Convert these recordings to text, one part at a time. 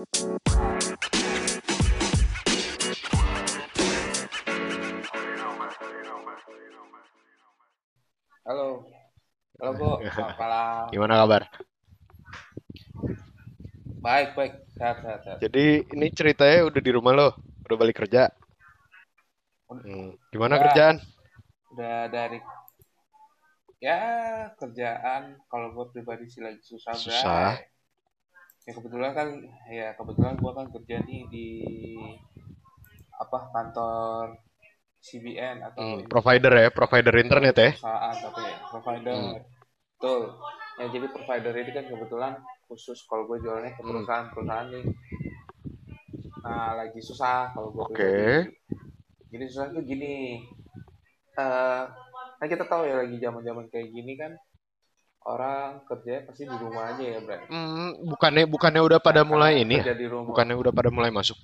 Halo. Halo, Bu. Malam. Gimana kabar? Baik, baik. Sehat, sehat, sehat. Jadi ini ceritanya udah di rumah lo, udah balik kerja. Hmm, Gimana udah, kerjaan? udah dari ya kerjaan kalau gue pribadi sih lagi susah, Susah. Ya kebetulan kan ya kebetulan gue kan kerja nih di apa kantor CBN atau Hmm, provider ya, provider internet ya. perusahaan tapi ya, provider. Hmm, Betul. Ya jadi provider ini kan kebetulan khusus kalau gue jualnya ke hmm. perusahaan-perusahaan nih. Nah, lagi susah kalau gue Oke. pribadi. Jadi susah tuh gini. eh kan kita tahu ya lagi zaman-zaman kayak gini kan orang kerja pasti di rumah aja ya, Bray. Hmm, bukannya bukannya udah pada karena mulai ini ya? di rumah. Bukannya udah pada mulai masuk?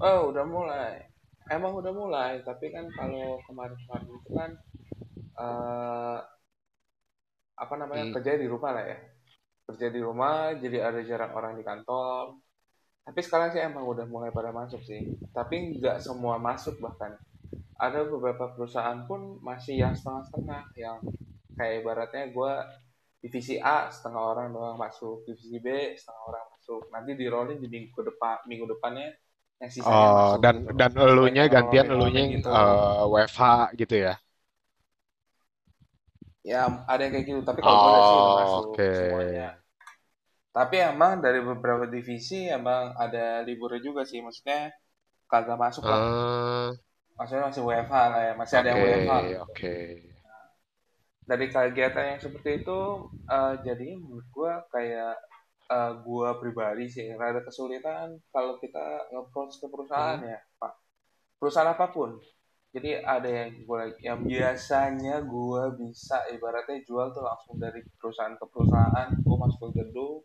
Oh, udah mulai. Emang udah mulai, tapi kan kalau kemarin-kemarin itu kan eh apa namanya Hmm, kerja di rumah lah ya. Kerja di rumah, jadi ada jarang orang di kantor. Tapi sekarang sih emang udah mulai pada masuk sih. Tapi nggak semua masuk bahkan. Ada beberapa perusahaan pun masih yang setengah-setengah, yang kayak ibaratnya gue divisi A setengah orang doang masuk, divisi B setengah orang masuk. Nanti di rolling di minggu depan, minggu depannya yang sisanya Oh, masuk dan gitu dan elunya gantian elunya yang gitu. WFH gitu ya. Ya ada yang kayak gitu, tapi kalau gue lihat sih Oh, masuk oke. semuanya. Tapi emang dari beberapa divisi emang ada liburnya juga sih, maksudnya kagak masuk lah. Eh, Maksudnya masih WFH lah ya, masih ada yang oke, WFH gitu. oke. Dari kegiatan yang seperti itu, eh jadi menurut gue kayak eh, gue pribadi sih rada kesulitan kalau kita nge-approach ke perusahaan Hmm, ya, Pak. Perusahaan apa pun. Jadi ada yang gue yang biasanya gue bisa ibaratnya jual tuh langsung dari perusahaan ke perusahaan, gue masuk ke gedung,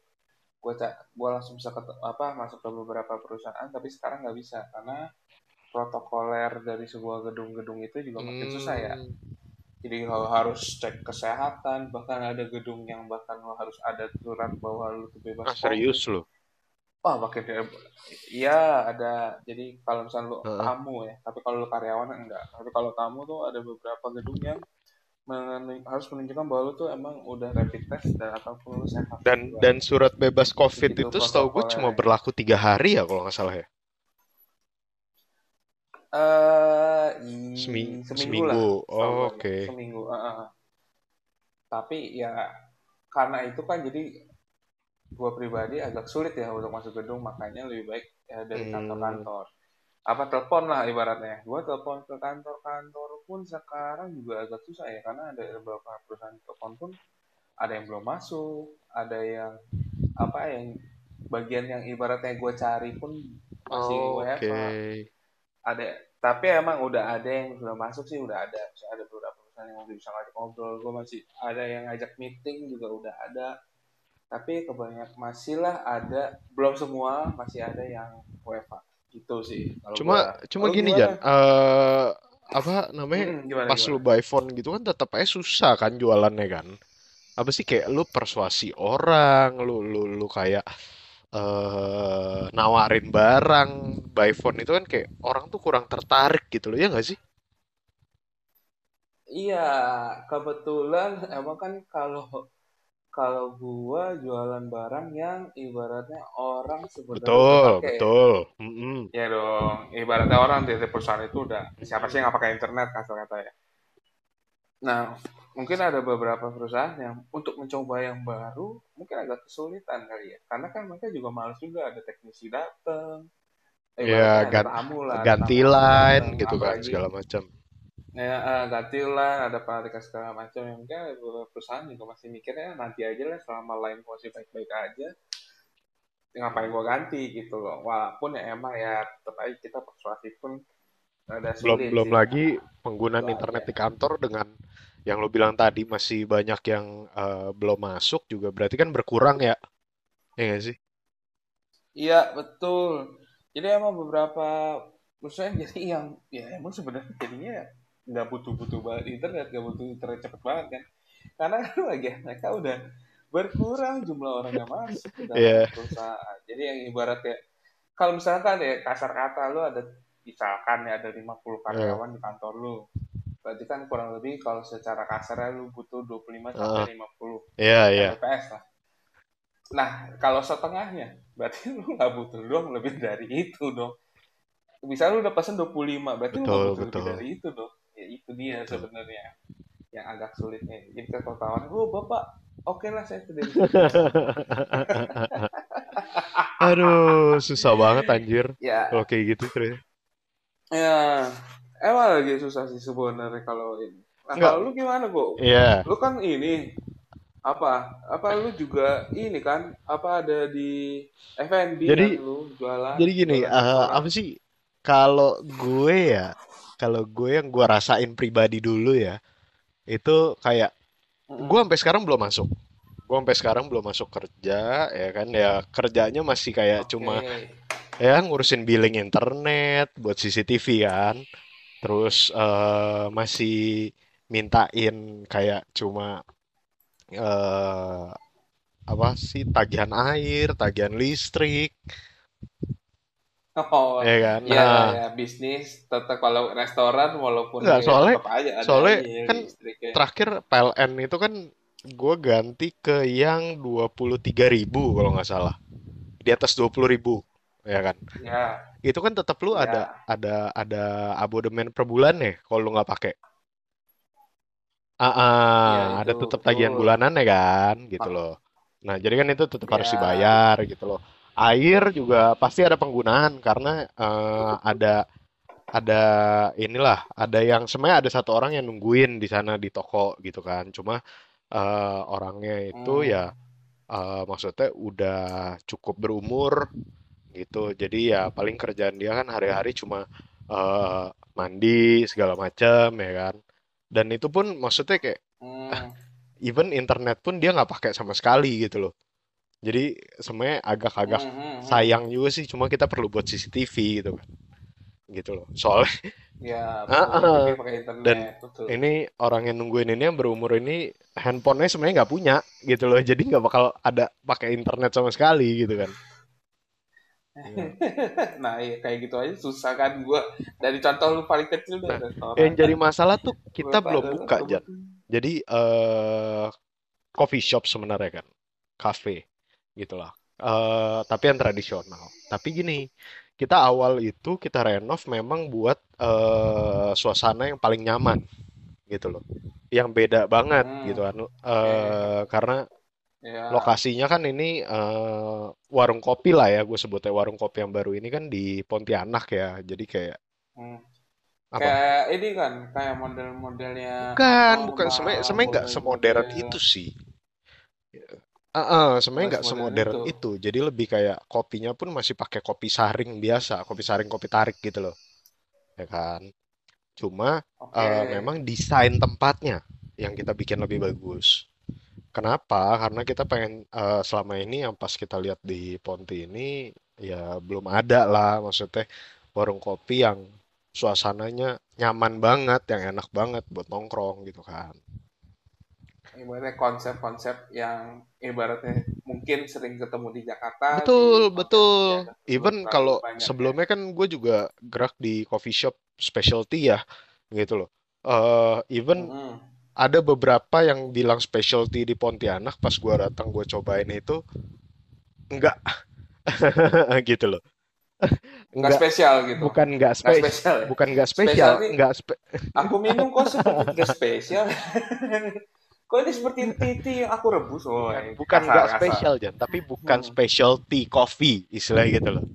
gue gue langsung bisa ke apa masuk ke beberapa perusahaan, tapi sekarang nggak bisa karena protokoler dari sebuah gedung-gedung itu juga makin susah ya. Jadi lo harus cek kesehatan, bahkan ada gedung yang bahkan lo harus ada surat bahwa lo tuh bebas Ah, serius lo? Wah, makin iya ada. Jadi kalau misalnya lo Heeh. tamu ya, tapi kalau lo karyawan enggak. Tapi kalau tamu tuh ada beberapa gedung yang men- harus menunjukkan bahwa lo tuh emang udah rapid test dan ataupun lo sehat Dan juga. dan surat bebas COVID Begitu itu setahu gue cuma protokolernya. berlaku tiga hari ya kalau nggak salah ya. Eh, Semi- i- seminggu lah, seminggu. setahu Oh, oke. seminggu. Ah, ah, ah. Tapi ya karena itu kan jadi gue pribadi agak sulit ya untuk masuk gedung, makanya lebih baik ya dari Hmm, kantor-kantor. Apa telepon lah ibaratnya. Gue telepon ke kantor-kantor pun sekarang juga agak susah ya, karena ada beberapa perusahaan telepon pun ada yang belum masuk, ada yang apa yang bagian yang ibaratnya gue cari pun masih Oh. WFH ada tapi emang udah ada yang sudah masuk sih udah ada. Misalnya ada beberapa perusahaan yang udah bisa ngajak ngobrol. Gue masih ada yang ngajak meeting juga udah ada. Tapi kebanyakan masih lah ada. Belum semua masih ada yang WFH gitu sih. Kalau Cuma gua. cuma kalau gini Jan, eh apa namanya Hmm, gimana pas gimana? lu buy phone gitu kan tetap aja susah kan jualannya kan. Apa sih kayak lu persuasi orang, lu lu lu kayak eh nawarin barang buy phone itu kan kayak orang tuh kurang tertarik gitu loh ya nggak sih? iya kebetulan emang kan kalau kalau gua jualan barang yang ibaratnya orang sebenarnya Betul, pakai betul. Mm-mm. ya dong ibaratnya orang dari perusahaan itu udah siapa sih yang nggak pakai internet kasar kata ya Nah, mungkin ada beberapa perusahaan yang untuk mencoba yang baru mungkin agak kesulitan kali ya. Karena kan mereka juga males juga ada teknisi datang. Eh, Ya lah, ganti line gitu kan segala macam. ya, eh, ganti line, ada penarikan segala macam. Ya, mungkin ada beberapa perusahaan juga masih mikirnya nanti aja lah selama line masih baik-baik aja. Ngapain gua ganti gitu loh. Walaupun ya emang ya tetap aja kita persuasif pun ada Belum sulit belum sih. lagi penggunaan internet aja. di kantor dengan yang lo bilang tadi masih banyak yang eh, belum masuk juga berarti kan berkurang ya. Ya nggak sih? Iya, betul. Jadi emang beberapa perusahaan jadi yang ya emang sebenarnya jadinya nggak butuh-butuh banget internet, nggak butuh internet cepet banget kan. Karena kan lagi mereka udah berkurang jumlah orang yang masuk ke dalam Iya. perusahaan. Jadi yang ibaratnya kalau misalkan ya kasar kata lu ada misalkan ya ada 50 Eh, karyawan di kantor lu. Berarti kan kurang lebih kalau secara kasarnya lu butuh 25 eh, sampai 50 iya iya Mbps lah. Nah, kalau setengahnya, berarti lu nggak butuh dong lebih dari itu dong. Bisa lu udah pesen 25, berarti lu nggak betul butuh lebih betul dari itu dong. Ya itu dia betul sebenarnya yang agak sulitnya. Jadi kalau tawaran, oh bapak, oke lah saya disediakan. aduh susah banget anjir Ya, kalau kayak gitu terus ya, emang lagi susah sih sebenarnya kalau ini. Nah, kalau lu gimana, kok? iya Lu kan ini, apa, apa lu juga ini kan, apa ada di F&B jadi kan lu jualan, jadi gini jualan eh, restoran. apa sih kalau gue ya kalau gue yang gue rasain pribadi dulu ya itu kayak gue sampai sekarang belum masuk gue sampai sekarang belum masuk kerja ya kan ya kerjanya masih kayak Oke. cuma ya ngurusin billing internet buat CCTV kan. Terus eh, masih mintain kayak cuma eh, apa sih tagihan air tagihan listrik. Oh, ya kan? ya, nah. ya, bisnis tetap kalau restoran walaupun enggak dia soalnya tetap aja ada soalnya ya kan listriknya. terakhir PLN itu kan gue ganti ke yang 23.000 ribu kalau nggak salah. Di atas 20.000 ribu ya kan? Ya, itu kan tetap lu ada ya, ada ada abodemen per bulan ya kalau lu nggak pakai? Ah ya itu ada tetap tagihan bulanan ya kan? Gitu loh. Nah jadi kan itu tetap harus ya, dibayar gitu loh. Air juga pasti ada penggunaan karena eh, ada ada inilah ada yang sebenarnya ada satu orang yang nungguin di sana di toko gitu kan. Cuma eh, orangnya itu ya hmm, eh, maksudnya udah cukup berumur gitu. Jadi ya paling kerjaan dia kan hari-hari cuma eh, mandi segala macam ya kan. Dan itu pun maksudnya kayak hmm, even internet pun dia nggak pakai sama sekali gitu loh. Jadi sebenarnya agak-agak hmm, hmm, hmm. sayang juga sih. Cuma kita perlu buat CCTV gitu kan. Gitu loh. Soalnya Ya, Ah, betul. ah. Pakai dan betul. ini orang yang nungguin ini yang berumur ini handphonenya sebenarnya nggak punya gitu loh. Jadi nggak bakal ada pakai internet sama sekali gitu kan. Iya. Nah, ya, kayak gitu aja susah kan gua. Dari contoh lu paling kecil Nah, yang jadi masalah tuh gue kita belum buka, rebutin. Jadi eh coffee shop sebenarnya kan, cafe gitulah. Eh tapi yang tradisional. Tapi gini, kita awal itu kita renov memang buat eh suasana yang paling nyaman gitu loh. Yang beda banget gitu Hmm, kan. oke. Eh karena Ya, lokasinya kan ini eh warung kopi lah ya, gue sebutnya warung kopi yang baru ini kan di Pontianak ya. Jadi kayak hmm. apa? Kayak ini kan, kayak model-modelnya Bukan, bukan. Sebenarnya, rumah sebenarnya nggak semodern model-model itu sih. Ah, ah, sebenarnya nggak nggak semodern itu. itu. Jadi lebih kayak kopinya pun masih pakai kopi saring biasa, kopi saring, kopi tarik gitu loh, ya kan. Cuma Oke. eh, memang desain tempatnya yang kita bikin lebih bagus. Kenapa? Karena kita pengen eh, selama ini yang pas kita lihat di Ponti ini ya belum ada lah, maksudnya warung kopi yang suasananya nyaman banget, yang enak banget buat nongkrong gitu kan. Ibaratnya konsep-konsep yang ibaratnya mungkin sering ketemu di Jakarta, Betul, di betul. Ya Even kalau ya. sebelumnya kan gue juga gerak di coffee shop specialty ya, gitu loh. Eh, even Mm-mm. Ada beberapa yang bilang specialty di Pontianak, pas gue datang gue cobain itu, enggak, gitu loh. Nggak Enggak, spesial gitu. bukan enggak Nggak spes, spesial ya. bukan enggak Spesial spesial, enggak spe, aku minum kok seperti nggak spesial. Kok ini seperti titi yang aku rebus? Oh, bukan enggak spesial Jan, tapi bukan Hmm. specialty coffee, istilahnya gitu loh.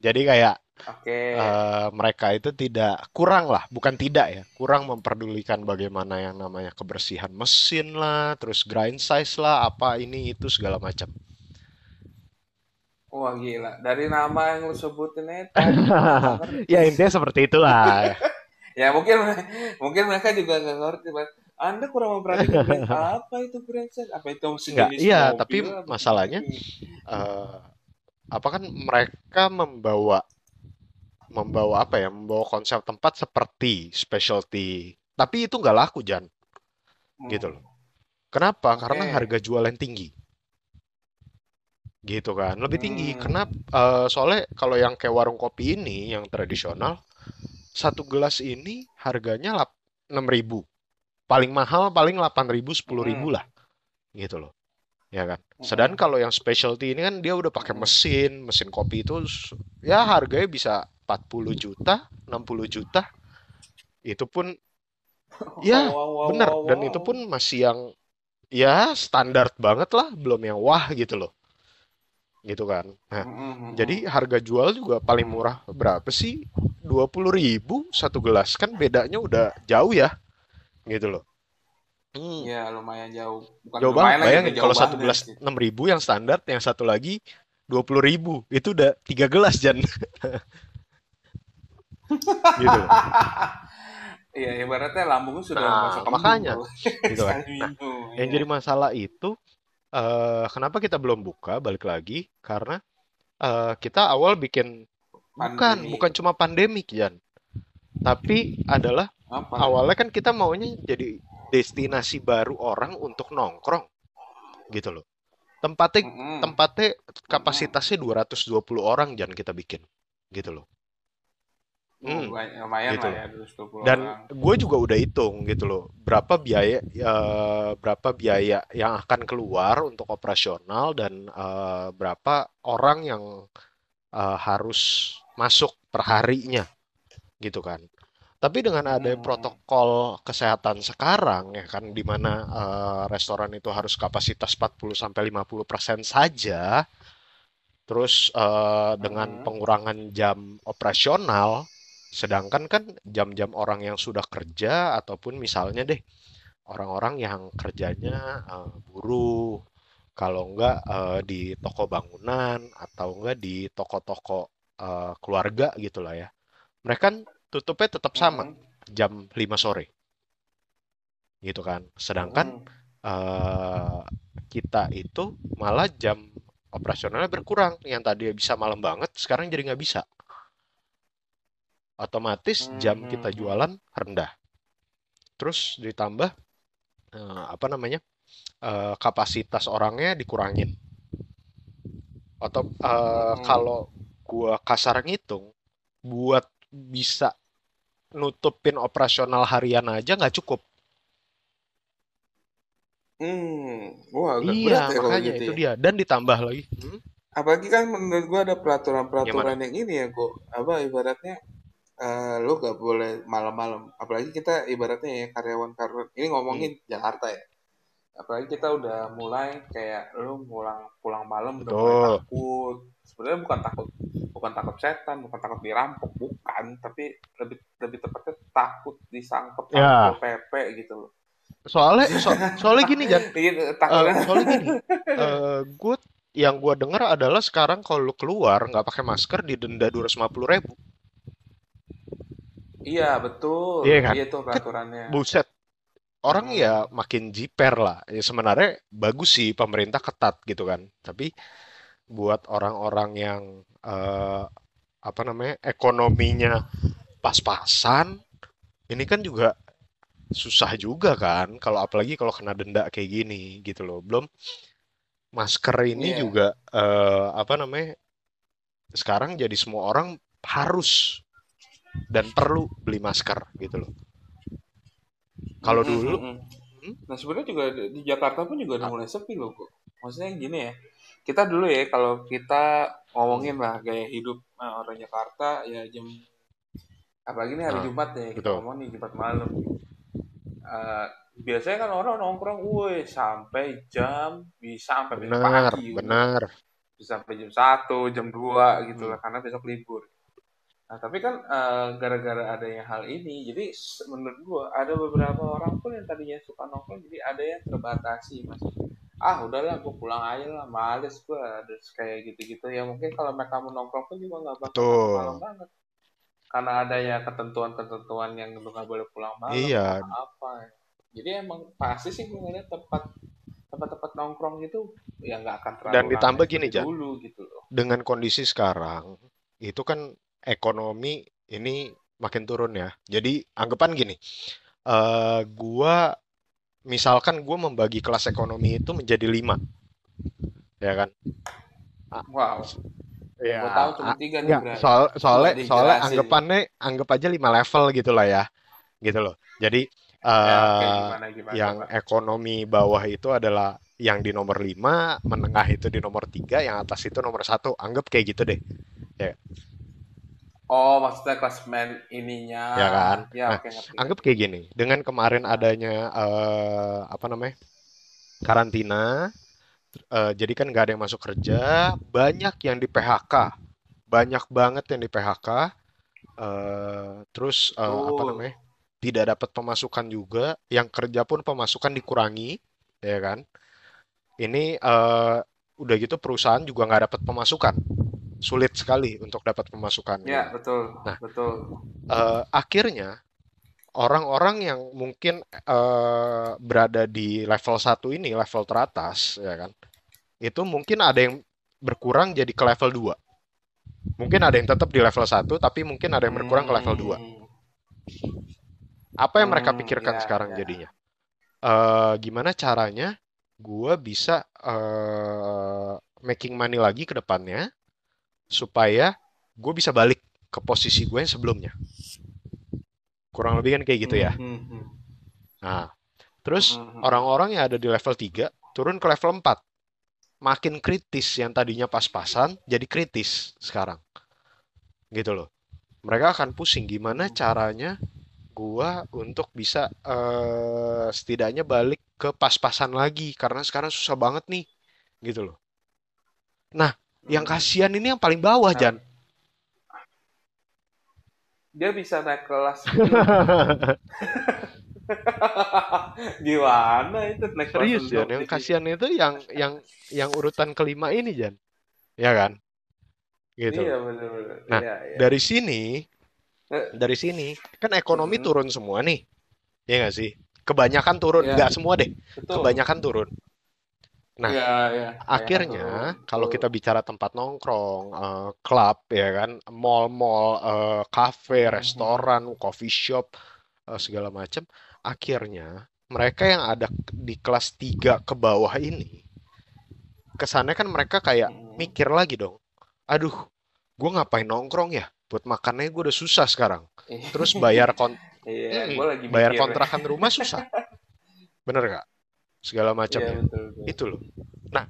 Jadi kayak Oke. eh, mereka itu tidak kurang lah, bukan tidak ya, kurang memperdulikan bagaimana yang namanya kebersihan mesin lah, terus grind size lah, apa ini itu segala macam. Wah gila. Dari nama yang lu sebutin itu. Ya intinya seperti itulah. Ya mungkin mungkin mereka juga nggak ngerti. Mas. Anda kurang memperhatikan brand apa itu brand? Apa itu Enggak, iya, tapi? Apa masalahnya eh, apa kan mereka membawa membawa apa ya, membawa konsep tempat seperti specialty, tapi itu nggak laku Jan, gitu Hmm. loh. Kenapa? Karena harga jual yang tinggi. gitu kan lebih tinggi Hmm. eh, soalnya kalau yang kayak warung kopi ini yang tradisional satu gelas ini harganya lap- 6.000 paling mahal paling 8.000 10.000 Hmm. lah gitu loh ya kan sedangkan kalau yang specialty ini kan dia udah pakai mesin mesin kopi itu ya harganya bisa 40 juta 60 juta itu pun ya Wow, wow, wow, bener. wow, dan itu wow. pun masih yang ya standar banget lah belum yang wah gitu loh. Gitu kan. Nah Hmm, hmm, jadi harga jual juga paling murah. Berapa sih? 20 ribu satu gelas. Kan bedanya udah jauh ya gitu loh. Hmm, Ya lumayan jauh. Bukan jauh banget lumayan bayangin udah kalau jauh satu banget gelas. 6 ribu yang standar yang satu lagi 20 ribu. Itu udah tiga gelas Jan gitu. Iya, ibaratnya lambungnya sudah nah masuk makanya. gitu kan. Nah yang jadi masalah itu eh, kenapa kita belum buka? Balik lagi karena eh, kita awal bikin bukan Pandemi. bukan cuma pandemik Jan. Tapi adalah Apa? awalnya kan kita maunya jadi destinasi baru orang untuk nongkrong gitu loh. Tempatnya Mm-mm. tempatnya Mm-mm. kapasitasnya 220 orang jangan kita bikin gitu loh. Oh, hmm, banyak- lumayan gitu lah ya, 220 dan gue juga udah hitung gitu loh berapa biaya eh, berapa biaya yang akan keluar untuk operasional dan eh, berapa orang yang eh, harus masuk perharinya gitu kan Tapi dengan ada Hmm. protokol kesehatan sekarang ya kan di mana eh, restoran itu harus kapasitas 40 sampai 50% saja, terus eh, dengan Mm-mm. pengurangan jam operasional, sedangkan kan jam-jam orang yang sudah kerja ataupun misalnya deh orang-orang yang kerjanya eh, buruh, kalau enggak eh, di toko bangunan atau enggak di toko-toko eh, keluarga gitulah ya. Mereka kan tutupnya tetap sama Mm-mm. jam 5 sore gitu kan. Sedangkan eh, kita itu malah jam operasionalnya berkurang. Yang tadi bisa malam banget, sekarang jadi nggak bisa. Otomatis jam kita jualan rendah. Terus ditambah eh, apa namanya eh, kapasitas orangnya dikurangin. Atau eh, Mm-mm. kalau gua kasar ngitung, buat bisa nutupin operasional harian aja nggak cukup. Hmm, wah agak Iya, berat ya kalau makanya gitu itu ya. dia. Dan ditambah lagi, hmm, Apalagi kan menurut gua ada peraturan-peraturan yang ini ya, kok apa ibaratnya eh, lu gak boleh malam-malam. Apalagi kita ibaratnya ya karyawan-karyawan ini Hmm, ngomongin Jakarta ya. Apalagi kita udah mulai kayak lu pulang pulang malam udah mulai takut. Sebenarnya bukan takut bukan takut setan, bukan takut dirampok, bukan, tapi lebih lebih tepatnya takut disangkep Ya, pp gitu loh. soalnya so- soalnya gini Eh, takutnya soalnya gini, eh gue yang gue dengar adalah sekarang kalau lu keluar nggak pakai masker didenda 250 ribu. Iya, betul. Iya kan? Iya tuh Kan peraturannya. buset, orang ya Mm-mm. makin jiper lah. Ya sebenarnya bagus sih pemerintah ketat gitu kan. Tapi buat orang-orang yang eh, apa namanya ekonominya pas-pasan, ini kan juga susah juga kan. Kalau apalagi kalau kena denda kayak gini gitu loh. Belum masker ini Iya. juga eh, apa namanya sekarang jadi semua orang harus dan perlu beli masker gitu loh. Kalau Mm-mm, dulu, mm-mm. hmm, Nah, sebenarnya juga di Jakarta pun juga udah ah, mulai sepi loh, kok. Maksudnya gini ya. Kita dulu ya kalau kita ngomongin hmm, lah gaya hidup eh, orang Jakarta ya jam apalagi ini hari nah, Jumat ya kita betul. ngomong nih Jumat malam. Eh, biasanya kan orang nongkrong, woi sampai jam bisa sampai Benar, pagi, benar. bisa sampai jam satu, jam 2 gitu Hmm, lah karena besok libur. Nah, tapi kan eh, gara-gara adanya hal ini, jadi menurut gua ada beberapa orang pun yang tadinya suka nongkrong, jadi ada yang terbatasi, Mas. Ah, udahlah, gua pulang aja lah, males gua ada kayak gitu-gitu. Ya mungkin kalau mereka mau nongkrong pun juga nggak bakal sampai malam betul. banget, karena adanya ketentuan-ketentuan yang lu nggak boleh pulang malam, Iya, apa? Jadi emang pasti sih gua ngeliat tempat tempat-tempat nongkrong gitu ya nggak akan dan terlalu ramai ditambah gini, Jan. dulu gitu loh. Dengan kondisi sekarang, itu kan ekonomi ini makin turun ya. Jadi anggapan gini, eh gua misalkan gua membagi kelas ekonomi itu menjadi lima, ya kan? Ah, Wow, Ya, gue tahu cuma ah, tiga nih, Bra. soal soalnya soalnya dijelasin. anggapannya anggap aja lima level gitu lah ya, gitu loh. Jadi Ya, oke, eh gimana, gimana, yang Pak? ekonomi bawah itu adalah yang di nomor lima, menengah itu di nomor tiga, yang atas itu nomor satu. Anggap kayak gitu deh, ya, Oh, maksudnya klasmen ininya. ya kan? Ya, Nah, oke, ngerti, anggap kayak gini. Dengan kemarin adanya eh apa namanya karantina, eh, jadi kan nggak ada yang masuk kerja, banyak yang di PHK, banyak banget yang di PHK. eh terus eh, apa betul. namanya? tidak dapat pemasukan juga, yang kerja pun pemasukan dikurangi, ya kan? Ini eh, udah gitu perusahaan juga nggak dapat pemasukan, sulit sekali untuk dapat pemasukan Ya, betul, Nah, betul. eh, akhirnya orang-orang yang mungkin eh, berada di level satu ini, level teratas, ya kan? Itu mungkin ada yang berkurang jadi ke level 2. Mungkin ada yang tetap di level satu, tapi mungkin ada yang berkurang ke level 2. Hmm, Apa yang mereka hmm, pikirkan ya, sekarang ya. jadinya? eh gimana caranya gue bisa eh, making money lagi ke depannya supaya gue bisa balik ke posisi gue yang sebelumnya. Kurang lebih kan kayak gitu ya. hmm, hmm. Nah, terus Hmm, hmm, hmm. orang-orang yang ada di level 3 turun ke level 4. Makin kritis yang tadinya pas-pasan jadi kritis sekarang. Gitu loh. Mereka akan pusing gimana caranya gua untuk bisa eh, setidaknya balik ke pas-pasan lagi karena sekarang susah banget nih gitu loh. Nah, yang Hmm. kasihan ini yang paling bawah Jan. dia bisa naik kelas 10. Gimana itu naik kelas Serius Jan, 6 yang kasihan itu yang yang yang urutan kelima ini Jan. Ya kan? Gitu Iya, benar-benar. Nah, Iya, iya. dari sini, Eh, dari sini kan ekonomi mm-mm. turun semua nih. Ya nggak sih? Kebanyakan turun, nggak semua deh. betul. Kebanyakan turun. Nah, Iya, iya. Kebanyakan turun. akhirnya kalau Betul. kita bicara tempat nongkrong, klub ya kan, mall-mall, eh, kafe, Mhm. restoran, coffee shop, eh, segala macam, akhirnya mereka yang ada di kelas 3 ke bawah ini, kesannya kan mereka kayak Mhm. mikir lagi dong. Aduh, gue ngapain nongkrong ya? Buat makannya gue udah susah sekarang. Terus bayar kon Iya, gue lagi bayar kontrakan rumah susah. Bener gak? Segala Iya, macamnya. betul, betul. Itu loh. Nah,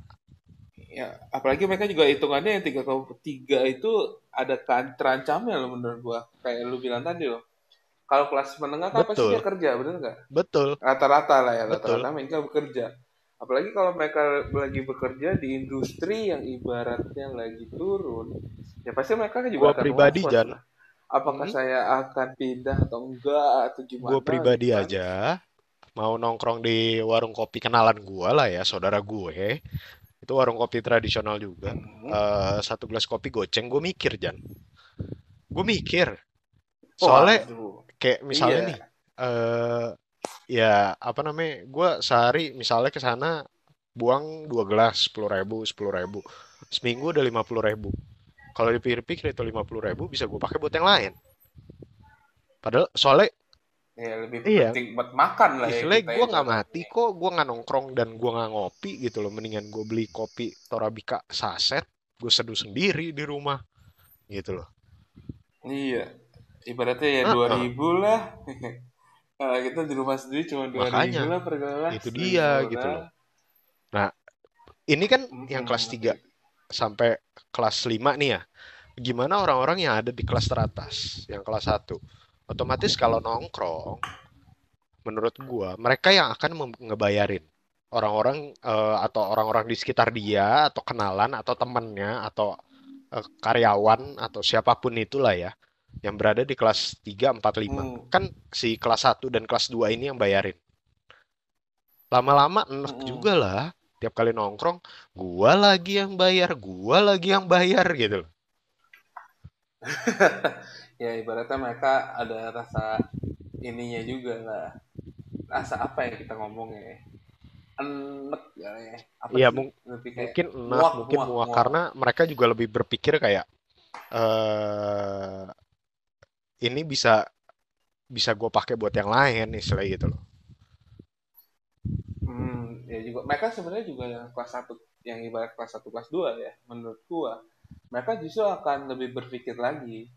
Ya, apalagi mereka juga hitungannya yang tiga tiga itu ada kan terancamnya loh menurut gua. Kayak lu bilang tadi loh. Kalau kelas menengah kan pasti dia kerja, bener nggak? betul, Rata-rata lah ya, rata-rata mereka bekerja. Apalagi kalau mereka lagi bekerja di industri yang ibaratnya lagi turun, ya pasti mereka Gua juga akan pribadi, was-was Jan. lah. Apakah Mm-mm. saya akan pindah atau enggak atau Gue gimana pribadi gitu kan? aja mau nongkrong di warung kopi kenalan gua lah ya, saudara gue. Itu warung kopi tradisional juga. Eh, satu gelas kopi goceng, gue mikir, Jan. Gue mikir. Soalnya Waduh. kayak misalnya nih, Iya. eh ya apa namanya, gue sehari misalnya ke sana buang dua gelas, sepuluh ribu, sepuluh ribu. Seminggu udah lima puluh ribu. Kalau dipikir-pikir itu lima puluh ribu bisa gue pakai buat yang lain. Padahal soalnya Ya lebih iya. penting buat makan lah ya istilahnya kita gue ya nggak mati kok gue nggak nongkrong dan gue nggak ngopi gitu loh. Mendingan gue beli kopi Torabika saset gue seduh sendiri di rumah gitu loh. Iya. Ibaratnya ya dua ribu lah. Kalau kita di rumah sendiri cuma dua ribu lah per gelas itu dia gitu loh. Nah ini kan yang Mm-mm, kelas 3 ngerti. sampai kelas 5 nih ya. Gimana orang-orang yang ada di kelas teratas yang kelas satu otomatis kalau nongkrong menurut gua mereka yang akan ngebayarin orang-orang eh, atau orang-orang di sekitar dia atau kenalan atau temennya atau eh, karyawan atau siapa pun itulah ya yang berada di kelas 3, 4, 5. Hmm. Kan si kelas 1 dan kelas 2 ini yang bayarin. Lama-lama enek Mm-mm. juga lah. Tiap kali nongkrong, gua lagi yang bayar, gua lagi yang bayar gitu loh. Ya ibaratnya mereka ada rasa ininya juga lah. Rasa apa ya kita ngomongnya ya? Enek ya. ya. Apa sih? mung- mungkin enak, muak, mungkin muak, muak muak. karena mereka juga lebih berpikir kayak eh ini bisa bisa gue pakai buat yang lain istilahnya gitu loh. Hmm, ya juga mereka sebenarnya juga yang kelas satu yang ibarat kelas 1 kelas 2 ya menurut gua mereka justru akan lebih berpikir lagi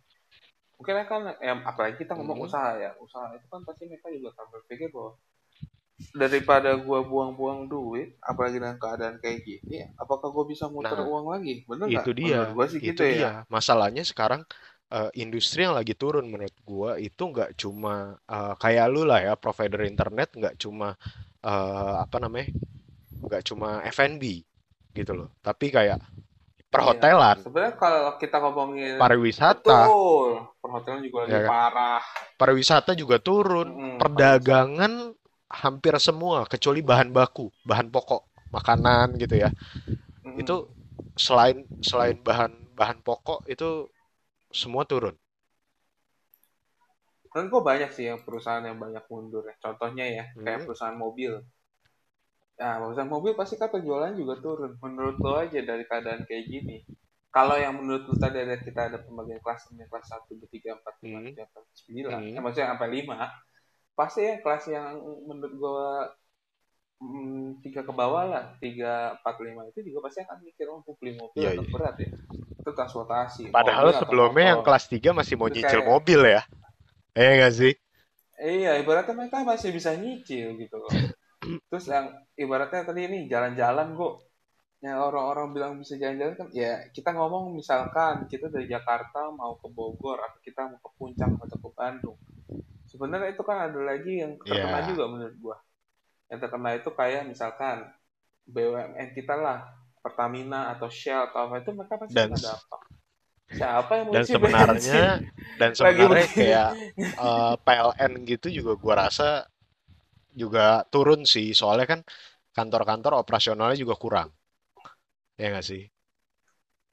mungkin kan ya, apalagi kita ngomong Hmm. usaha ya. Usaha itu kan pasti mereka juga akan berpikir bahwa daripada gua buang-buang duit apalagi dengan keadaan kayak gini apakah gua bisa muter Nah, uang lagi? Bener nggak? itu dia, menurut gua sih itu gitu ya. dia. Masalahnya sekarang eh, industri yang lagi turun menurut gua itu nggak cuma eh, kayak lu lah ya, provider internet nggak cuma eh, apa namanya, nggak cuma F&B gitu loh, tapi kayak iya perhotelan, sebenarnya kalau kita ngomongin pariwisata, betul perhotelan juga lagi ya kan? parah Pariwisata juga turun, pariwisata perdagangan hampir semua kecuali bahan baku, bahan pokok, makanan gitu ya. Mm-mm. Itu selain selain bahan bahan pokok itu semua turun. Dan kok banyak sih yang perusahaan yang banyak mundur ya. Contohnya ya, kayak Hmm. perusahaan mobil. Nah, perusahaan mobil pasti kan penjualan juga turun. Menurut lo aja dari keadaan kayak gini. Kalau yang menurut lo tadi ada kita ada pembagian kelas ini kelas 1, 2, 3, 4, 5, Hmm. 6, 7, 9. Hmm. Ya, maksudnya sampai 5. Pasti ya kelas yang menurut gua hmm, tiga ke bawah lah, 3, 4, 5 itu juga pasti akan mikir oh, beli mobil Iya, atau iya. berat ya. Itu transportasi, Padahal sebelumnya yang kelas 3 masih mau Itu nyicil kayak mobil ya. Eh nggak sih? Iya, ibaratnya mereka masih bisa nyicil gitu loh. Terus yang ibaratnya tadi ini jalan-jalan kok. Yang orang-orang bilang bisa jalan-jalan kan, ya kita ngomong misalkan kita dari Jakarta mau ke Bogor atau kita mau ke Puncak atau ke Bandung. Sebenarnya itu kan ada lagi yang terkena Ya. juga menurut gua. Yang terkena itu kayak misalkan BUMN kita lah, Pertamina atau Shell atau apa itu mereka pasti Dan dampak. Siapa yang dan sebenarnya bensin dan sebenarnya kayak eh, PLN gitu juga gua rasa juga turun sih. Soalnya kan kantor-kantor operasionalnya juga kurang. Ya nggak sih?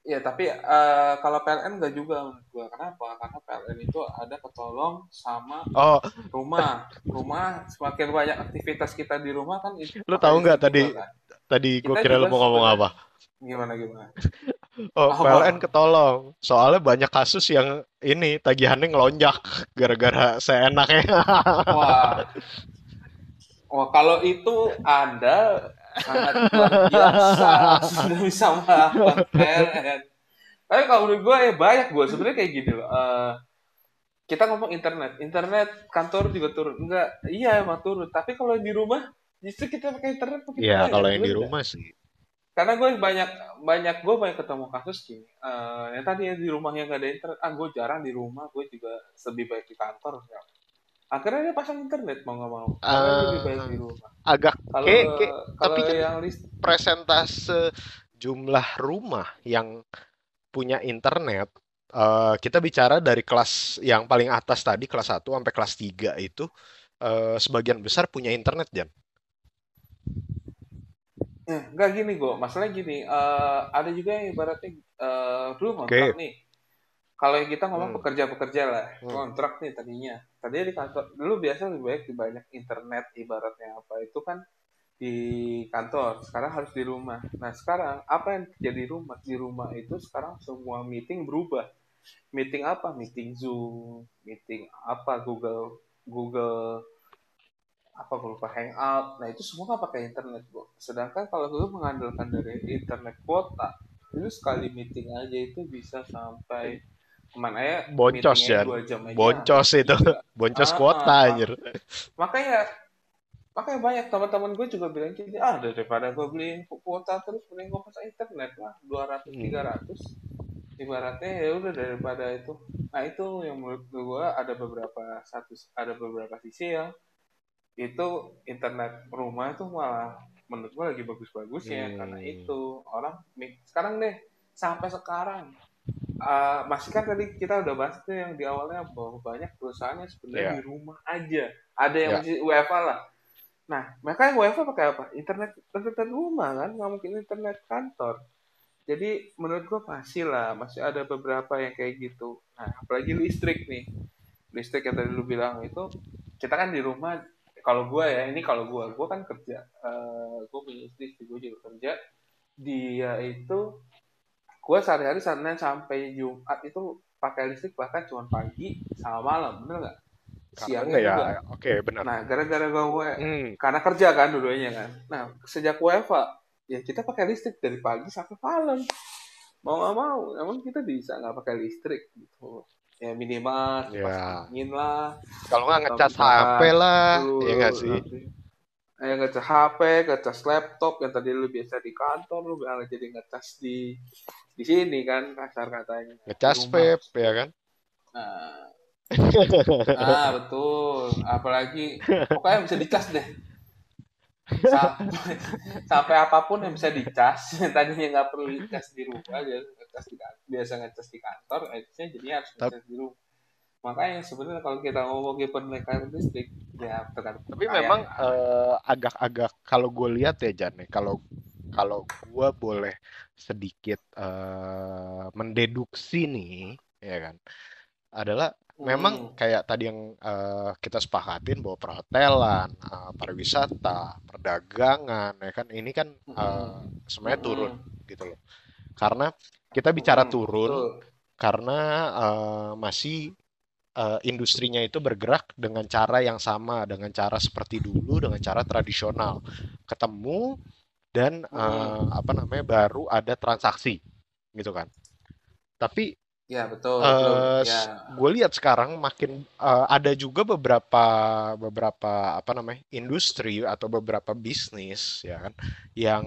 Ya, tapi eh, kalau PLN nggak juga menurut gua. Kenapa? Karena PLN itu ada ketolong sama Oh, rumah. Rumah semakin banyak aktivitas kita di rumah kan itu lu pakai tahu nggak tadi kan. tadi gua Kita kira lu juga mau ngomong apa? gimana gimana. Oh, PLN Apa? ketolong. Soalnya banyak kasus yang ini tagihannya ngelonjak gara-gara seenaknya. Wah, wah kalau itu Anda sangat luar biasa sudah bisa PLN. Tapi kalau menurut gue ya banyak gue sebenarnya kayak gini loh. Eh, kita ngomong internet, internet kantor juga turun. Enggak, iya emang turun. Tapi kalau di rumah justru kita pakai internet makin Iya, kalau yang di nggak? rumah sih. Karena gue banyak banyak gue banyak ketemu kasus gini. Eh, yang tadi ya di rumah yang gak ada internet, ah gue jarang di rumah, gue juga lebih baik di kantor. Ya. Akhirnya dia pasang internet mau nggak mau, dia lebih baik di Eh, rumah. agak Kalau kayak, kayak kalau tapi kan yang list, presentase jumlah rumah yang punya internet eh, kita bicara dari kelas yang paling atas tadi kelas 1 sampai kelas 3 itu eh, sebagian besar punya internet Jan. eh, nggak gini gue, masalahnya gini, eh, ada juga yang ibaratnya eh, dulu Oke. kontrak nih. Kalau yang kita ngomong Hmm. pekerja-pekerja lah, Hmm. kontrak nih tadinya. Tadinya di kantor, dulu biasa lebih baik di banyak internet ibaratnya apa itu kan di kantor, sekarang harus di rumah. Nah sekarang apa yang jadi rumah? Di rumah itu sekarang semua meeting berubah. Meeting apa? Meeting Zoom, meeting apa? Google, Google apa gue lupa Hangout. Nah itu semua nggak pakai internet, bu. Sedangkan kalau gue mengandalkan dari internet kuota, itu sekali meeting aja itu bisa sampai ke mana ya? Boncos dua aja, Boncos itu. tiga. Boncos Ah, kuota ah, ah. anjir. Makanya makanya banyak teman-teman gue juga bilang gitu ah daripada gue beliin kuota terus mending gue pasang internet lah 200 Hmm. 300 ibaratnya ya udah daripada itu nah itu yang menurut gue ada beberapa satu ada beberapa sisi yang itu internet rumah itu malah menurut gue lagi bagus-bagusnya karena Hmm. itu orang sekarang deh sampai sekarang ah, masih kan tadi kita udah bahas tuh yang di awalnya bahwa banyak perusahaan yang sebenarnya Ya. di rumah aja ada yang Ya. masih WFA lah Nah, mereka yang WFH pakai apa? Internet internet rumah kan, nggak mungkin internet kantor. Jadi menurut gua pasti lah, masih ada beberapa yang kayak gitu. Nah, apalagi listrik nih. Listrik yang tadi lu bilang itu, kita kan di rumah, kalau gua ya, ini kalau gua, gua kan kerja. Eh gua punya istri, gua juga kerja. Dia itu, gua sehari-hari Senin sampai Jumat itu pakai listrik bahkan cuma pagi sama malam, bener nggak? Siangnya ya, juga. oke benar. Nah, gara-gara gua Hmm. karena kerja kan dua-duanya kan. Nah, sejak WFA ya kita pakai listrik dari pagi sampai malam mau nggak mau emang kita bisa nggak pakai listrik gitu ya minimal Ya. kipas angin lah Kalau nggak ngecas HP lah, ya nggak sih? nanti eh ngecas HP ngecas laptop yang tadi lu biasa di kantor lu malah jadi ngecas di di sini kan kasar katanya. Ngecas vape, ya kan? nah. Ah betul. Apalagi pokoknya bisa dicas deh. Sampai, sampai apa pun yang bisa dicas yang tadinya nggak perlu dicas di rumah biasa ngecas di kan- biasa ngecas di kantor akhirnya jadi harus ngecas di rumah makanya sebenarnya kalau kita ngomongin penaikan listrik ya tergantung Tapi kepercayaan memang ya. eh, agak-agak kalau gue lihat ya Jan, nih, kalau kalau gue boleh sedikit eh, mendeduksi nih, ya kan, adalah memang Hmm. kayak tadi yang eh, kita sepakatin bahwa perhotelan, eh, pariwisata, perdagangan, ya kan, ini kan Mm-mm. sebenarnya turun Mm-mm. gitu loh. Karena kita bicara turun Betul. karena eh, masih eh, industrinya itu bergerak dengan cara yang sama, dengan cara seperti dulu, dengan cara tradisional. Ketemu dan Mm-mm. apa namanya baru ada transaksi, gitu kan. Tapi Ya betul, belum eh ya. gue lihat sekarang makin eh, ada juga beberapa beberapa apa namanya industri atau beberapa bisnis ya kan yang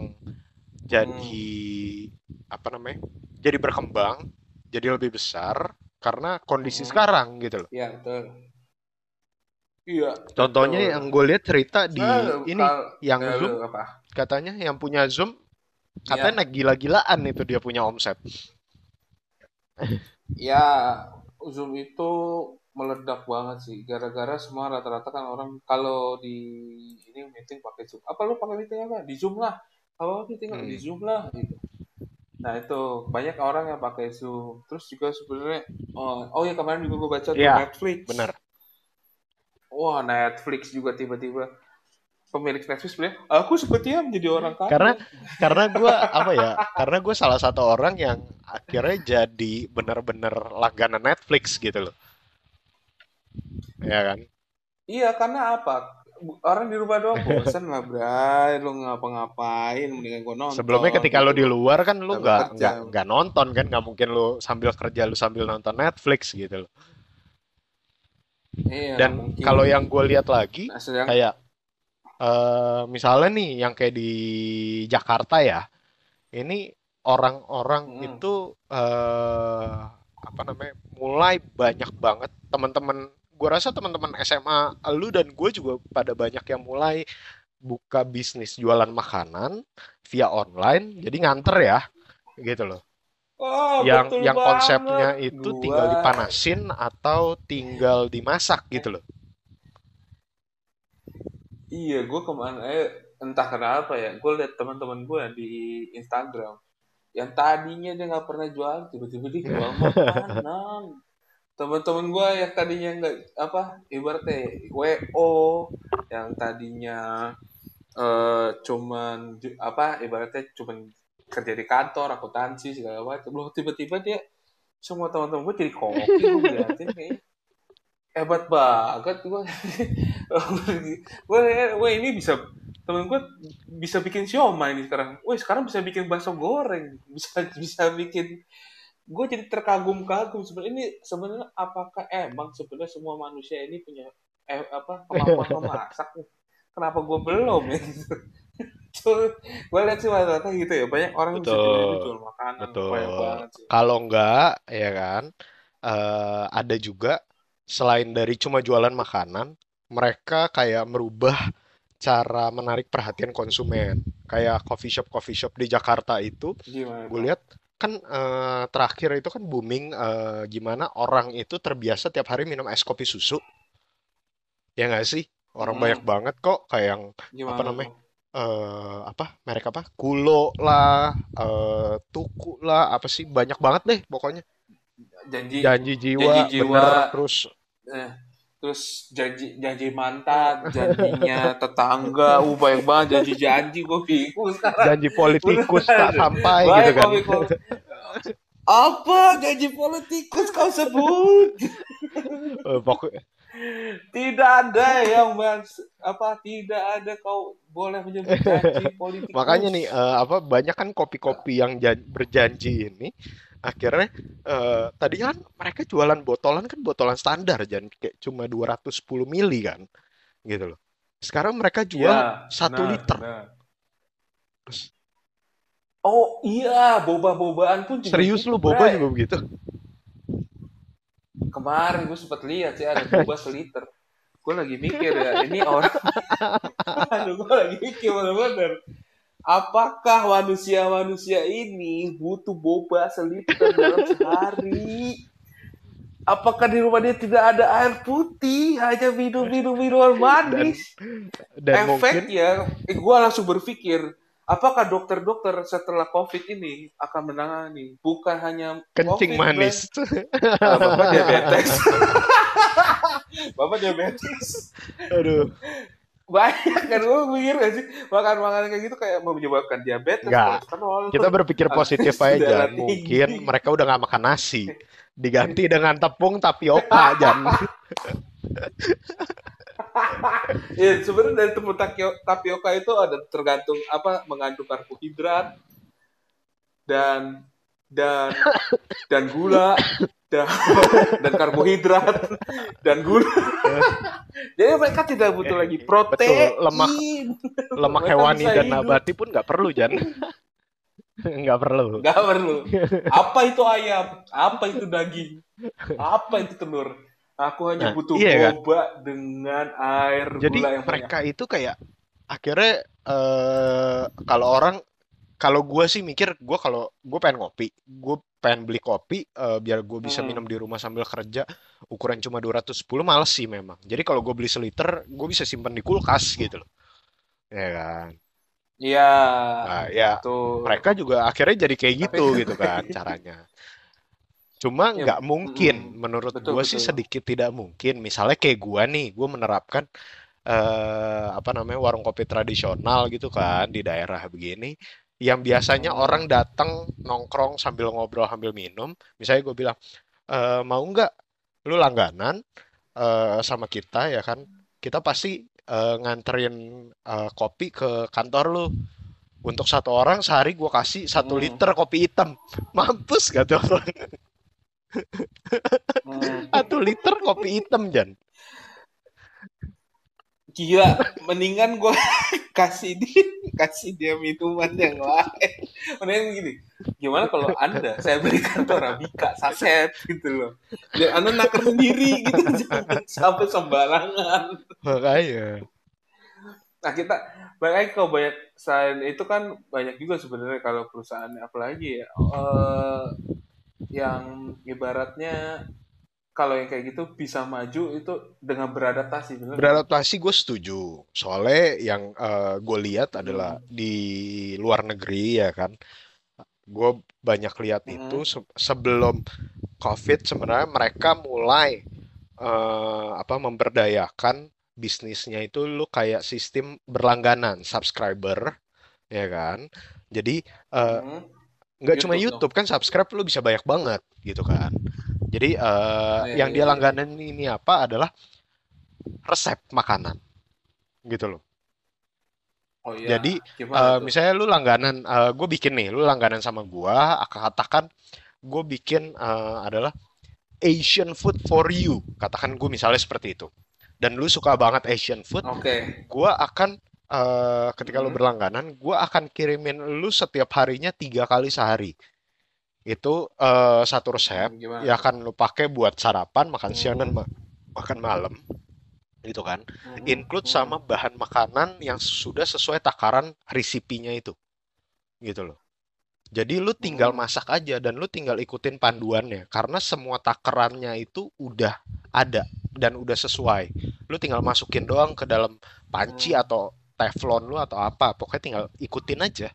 Hmm. jadi apa namanya jadi berkembang jadi lebih besar karena kondisi Mm-mm. sekarang gitu loh. Ya betul. Iya Contohnya betul. yang gue lihat cerita di Nah, ini kal- yang ya, Zoom apa? katanya yang punya Zoom Ya, katanya naik gila-gilaan itu dia punya omset. ya Zoom itu meledak banget sih. Gara-gara semua rata-rata kan orang kalau di ini meeting pakai Zoom. Apa lu pakai meeting apa? Di Zoom lah. Kalau meeting Hmm. di Zoom lah gitu. Nah itu banyak orang yang pakai Zoom. Terus juga sebenarnya oh, oh ya kemarin juga gue baca tuh Iya, Netflix. benar. Wah Netflix juga tiba-tiba pemilik Netflix bilang, aku sepertinya menjadi orang kaya. Karena karena gue apa ya? Karena gue salah satu orang yang akhirnya jadi benar-benar langganan Netflix gitu loh. Ya kan? Iya, karena apa? Orang di rumah doang bosan lah, Bray. Lu ngapa-ngapain, mendingan gue nonton Sebelumnya ketika lo di luar kan Sambil nggak nggak nonton kan nggak mungkin lo sambil kerja lo sambil nonton Netflix gitu loh. Iya, Dan kalau yang gue lihat lagi Nah, sedang kayak eh misalnya nih yang kayak di Jakarta ya, ini orang-orang Mm-mm. itu eh apa namanya mulai banyak banget teman-teman gue rasa teman-teman SMA lu dan gue juga pada banyak yang mulai buka bisnis jualan makanan via online jadi nganter ya gitu loh Oh, yang betul yang konsepnya banget. itu Gua tinggal dipanasin atau tinggal dimasak gitu loh Iya, gue ke mana eh entah kenapa ya, gue liat teman-teman gue di Instagram yang tadinya dia nggak pernah jual, tiba-tiba dia jual makanan. Teman-teman gue yang tadinya nggak apa, ibaratnya WO, yang tadinya eh cuman apa, ibaratnya cuman kerja di kantor, akuntansi segala macam, loh tiba-tiba dia semua teman-teman gue jadi koki, gue kayak hebat banget gue gue ini bisa temen gue bisa bikin siomay ini sekarang. Wih sekarang bisa bikin bakso goreng bisa bisa bikin gue jadi terkagum-kagum sebenarnya. Ini sebenarnya apakah emang sebenarnya semua manusia ini punya eh, apa kemampuan memasak kenapa gue belum ya? Gitu gue lihat sih rata-rata gitu ya. Banyak orang yang bisa Betul, tiba-tiba jual makanan betul. banget sih. Kalau enggak, ya kan, eh, ada juga selain dari cuma jualan makanan, mereka kayak merubah cara menarik perhatian konsumen. Kayak coffee shop coffee shop di Jakarta itu, gue lihat kan eh, terakhir itu kan booming eh, gimana orang itu terbiasa tiap hari minum es kopi susu, ya nggak sih? Orang banyak Mm, banget kok kayak yang apa gimana namanya? tuh eh apa merek apa? Kulo lah, eh, tuku lah, apa sih? Banyak banget deh pokoknya. janji Janji janji jiwa, jiwa bener. Terus eh, terus janji janji mantan janjinya tetangga. Uh banyak banget janji janji gue bingung sekarang. Janji politikus tak sampai gitu kan. apa janji politikus? Kau sebut. Eh, pokok- Tidak ada yang mas apa tidak ada kau boleh menyebut janji politikus. Makanya nih eh, apa banyak kan kopi-kopi yang jan- berjanji ini akhirnya eh, tadinya kan mereka jualan botolan kan botolan standar jangan kayak cuma 210 mili kan gitu loh. Sekarang mereka jual Ya, satu benar, liter. Terus, Oh iya, boba-bobaan pun juga serius gitu, lu boba juga begitu? Kemarin gue sempat lihat sih ada boba seliter. Gue lagi mikir ya, ini orang, aduh gue lagi mikir bener-bener. Apakah manusia-manusia ini butuh boba seliter dalam sehari? Apakah di rumah dia tidak ada air putih, hanya minum-minum minuman Dan manis? dan mungkin Efeknya, eh, gue langsung berpikir, apakah dokter-dokter setelah COVID ini akan menangani bukan hanya kencing COVID, manis. Ah, Bapak diabetes. Bapak diabetes. Aduh, Banyak kan gue mikir gak sih makan makanan kayak gitu kayak menyebabkan diabetes, enggak. kolesterol, Kita berpikir positif aja. Mungkin tinggi. mereka udah nggak makan nasi. Diganti dengan tepung tapioka, Jan. Ya, sebenarnya dari tepung tapioka itu ada tergantung apa mengandung karbohidrat dan dan dan gula dan, dan karbohidrat dan gula. Jadi mereka tidak butuh lagi protein. Betul, lemak lemak hewani dan nabati pun nggak perlu, Jan. Nggak perlu. Nggak perlu. Apa itu ayam? Apa itu daging? Apa itu telur? Aku hanya Nah, butuh iya kan? boba dengan air Jadi gula yang banyak. mereka itu kayak akhirnya eh kalau orang kalau gue sih mikir gue kalau gue pengen ngopi, gue pengen beli kopi eh, biar gue bisa Hmm. minum di rumah sambil kerja ukuran cuma 210 males sih memang. Jadi kalau gue beli seliter, gue bisa simpan di kulkas gitu loh. Ya kan. Iya, Nah, ya betul. mereka juga akhirnya jadi kayak Tapi gitu gitu kan caranya. Cuma ya, nggak mungkin, mm, menurut gue sih sedikit tidak mungkin. Misalnya kayak gue nih, gue menerapkan eh, apa namanya warung kopi tradisional gitu kan di daerah begini, yang biasanya orang datang nongkrong sambil ngobrol sambil minum. Misalnya gue bilang, "Eh, mau nggak lu langganan eh, sama kita ya kan? Kita pasti eh, nganterin eh, kopi ke kantor lu. Untuk satu orang sehari gue kasih satu Hmm. liter kopi hitam. Mampus gak tuh orang? Hmm. Satu liter kopi hitam, Jan. Gila, mendingan gue kasih dia kasih dia minuman yang lain. Mendingan gini, gimana kalau anda saya berikan Torabika saset gitu loh. Biar anda naker sendiri gitu, jangan sampai sembarangan. Makanya. Nah kita banyak kalau banyak selain itu kan banyak juga sebenarnya kalau perusahaan apalagi ya eh, yang ibaratnya kalau yang kayak gitu bisa maju itu dengan beradaptasi bener? Beradaptasi gue setuju. Soalnya yang gue lihat adalah Hmm. di luar negeri ya kan. Gue banyak lihat Hmm. itu se- sebelum COVID sebenarnya mereka mulai eh, apa memberdayakan bisnisnya itu lu kayak sistem berlangganan, subscriber, ya kan. Jadi eh, Hmm. nggak cuma YouTube dong. YouTube kan subscribe lu bisa banyak banget gitu kan. Jadi eh, Oh, iya, yang iya, dia iya. langganan ini apa adalah resep makanan gitu loh. Oh iya, Jadi gimana eh, tuh? misalnya lu langganan, gue bikin nih, lu langganan sama gua, aku katakan gue bikin eh, adalah Asian food for you, katakan gue misalnya seperti itu. Dan lu suka banget Asian food, Oke. gua akan eh, ketika lu Hmm. berlangganan, gua akan kirimin lu setiap harinya tiga kali sehari. Itu eh, satu resep Hmm, gimana ya akan lu pakai buat sarapan, makan siang dan Hmm. ma- makan malam, gitu kan. Hmm. Include Hmm. sama bahan makanan yang sudah sesuai takaran resipinya itu, gitu loh. Jadi lu tinggal Hmm. masak aja dan lu tinggal ikutin panduannya karena semua takarannya itu udah ada dan udah sesuai. Lu tinggal masukin doang ke dalam panci Hmm. atau teflon lu atau apa, pokoknya tinggal ikutin aja,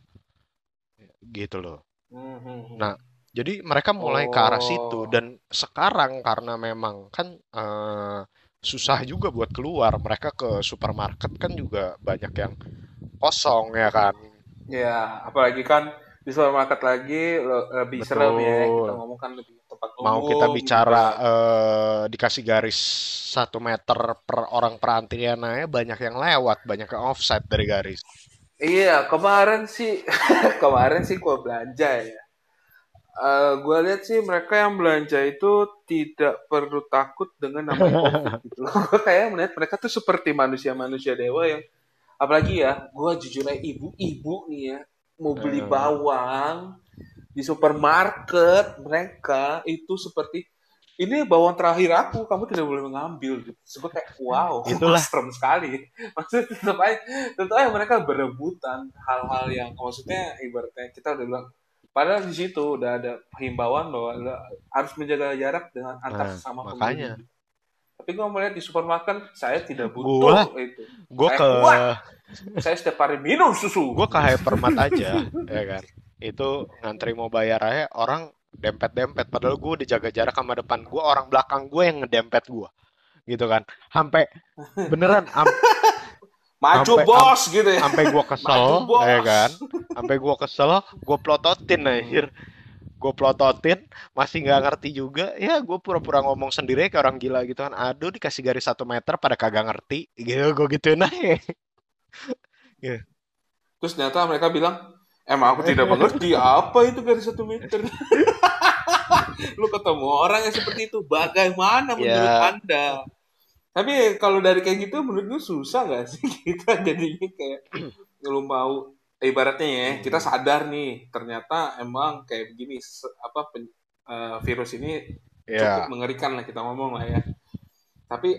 gitu loh. Hmm, hmm, hmm. Nah, jadi mereka mulai ke arah situ Oh. dan sekarang karena memang kan eh, susah juga buat keluar, mereka ke supermarket kan juga banyak yang kosong ya kan. Ya, apalagi kan di supermarket lagi le- lebih serem ya. Kita Betul. ngomong kan lebih tempat tempat Mau kita umum bicara juga. eh, dikasih garis satu meter per orang per antena banyak yang lewat, banyak yang offset dari garis. Iya, kemarin sih kemarin sih gua belanja ya. Eh gue lihat sih mereka yang belanja itu tidak perlu takut dengan namanya COVID gitu. Gue kayak melihat mereka tuh seperti manusia-manusia dewa yang apalagi ya, gue jujur aja ibu-ibu nih ya mau beli bawang di supermarket mereka itu seperti ini bawang terakhir aku, kamu tidak boleh mengambil. Gitu. Gue kayak wow, itulah serem sekali. Maksudnya tetap aja, tetap aja mereka berebutan hal-hal yang maksudnya ibaratnya kita udah bilang Padahal di situ udah ada himbauan bahwa harus menjaga jarak dengan antar Nah, sesama makanya pengunjung. Tapi gue melihat di supermarket, saya tidak gua butuh itu. gua Saya ke kuat. Saya setiap hari minum susu. gua ke hypermart aja, ya kan. Itu ngantri mau bayar aja orang dempet-dempet padahal gua udah jaga jarak sama depan gua, orang belakang gua yang ngedempet gua, gitu kan. Sampai beneran am- Maju sampai am- bos gitu ya. sampai gua kesel, ya kan. Sampai gua kesel, gua plototin anjir. Gue plototin, masih nggak ngerti juga. Ya, gue pura-pura ngomong sendiri kayak orang gila gitu kan. Aduh, dikasih garis satu meter pada kagak ngerti. Gitu, gue gituin aja. Gitu. Terus ternyata mereka bilang, emang aku tidak mengerti apa itu garis satu meter. Lu ketemu orang yang seperti itu, bagaimana menurut Ya, Anda? Tapi kalau dari kayak gitu menurut lu susah nggak sih kita jadinya kayak lu mau ibaratnya ya kita hmm, sadar nih ternyata emang kayak begini apa pen- eh, virus ini cukup ya, mengerikan lah kita ngomong lah ya. Tapi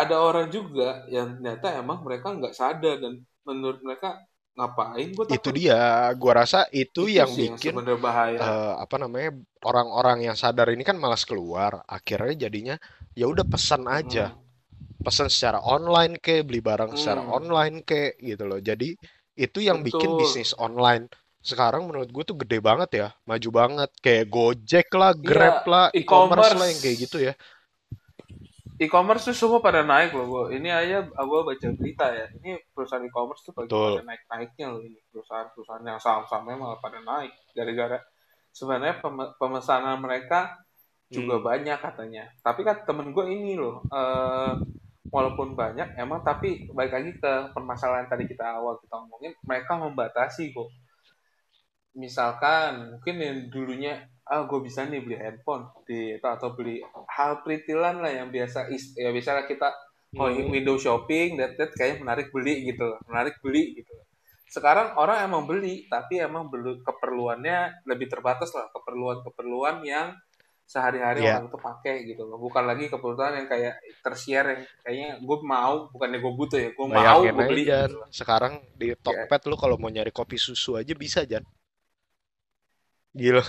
ada orang juga yang ternyata emang mereka nggak sadar dan menurut mereka ngapain gue itu dia. Gua rasa itu itu yang yang bikin sebenarnya bahaya. eh, apa namanya orang-orang yang sadar ini kan malas keluar. Akhirnya jadinya ya udah pesan aja. Mm-mm. Pesan secara online ke, beli barang secara Hmm, online ke, gitu loh. Jadi itu yang bikin betul. bisnis online sekarang menurut gue tuh gede banget ya, maju banget. Kayak Gojek lah, Iya, Grab lah, e-commerce lah yang kayak gitu ya. e-commerce tuh semua pada naik loh gua. Ini aja gue baca berita ya. Ini perusahaan e-commerce tuh pada Betul. naik-naiknya loh ini. Perusahaan-perusahaan yang saham-sahamnya malah pada naik. Gara-gara sebenarnya peme- pemesanan mereka juga Hmm, banyak katanya. Tapi kan temen gue ini loh, eh, walaupun banyak emang tapi balik lagi ke permasalahan tadi kita awal kita ngomongin, mereka membatasi kok. Misalkan mungkin yang dulunya ah gue bisa nih beli handphone di itu atau beli hal peritilan lah yang biasa ya biasa kita oh ini hmm, window shopping that that kayak menarik beli gitu loh, menarik beli gitu. Sekarang orang emang beli tapi emang beli keperluannya lebih terbatas lah keperluan-keperluan yang sehari-hari ya, orang itu pakai gitu loh bukan lagi kebutuhan yang kayak tersier yang kayaknya gue mau bukannya gue butuh ya gue mau gue aja beli Jan. gitu loh Sekarang di ya Tokped lu kalau mau nyari kopi susu aja bisa Jan. Gila.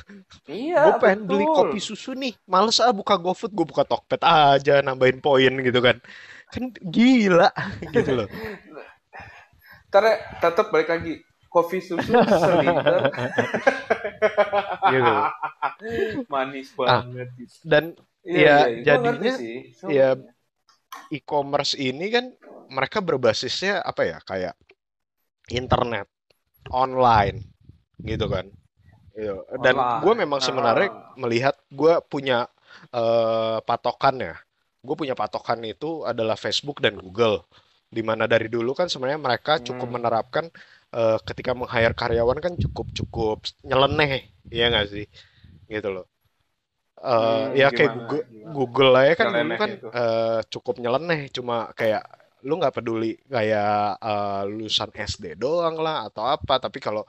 iya Gue pengen beli betul kopi susu nih. Males ah buka GoFood, gue buka Tokped aja nambahin poin gitu kan. Kan gila gitu loh. karena tetap balik lagi kopi susu seliter Gitu. manis Ah, banget gitu. dan iya ya iya gue ngerti jadinya sih ya sebenarnya e-commerce ini kan mereka berbasisnya apa ya kayak internet online gitu kan Iya. dan gue memang sebenarnya Heeh. melihat gue punya eh, patokan ya gue punya patokan itu adalah Facebook dan Google di mana dari dulu kan sebenarnya mereka cukup hmm. menerapkan eh, ketika meng-hire karyawan kan cukup cukup nyeleneh ya nggak sih? Gitu loh. Eh, Hmm, ya kayak Google, gimana? Google aja kan dulu kan itu. eh, cukup nyeleneh. Cuma kayak lu nggak peduli kayak eh, lulusan SD doang lah atau apa. Tapi kalau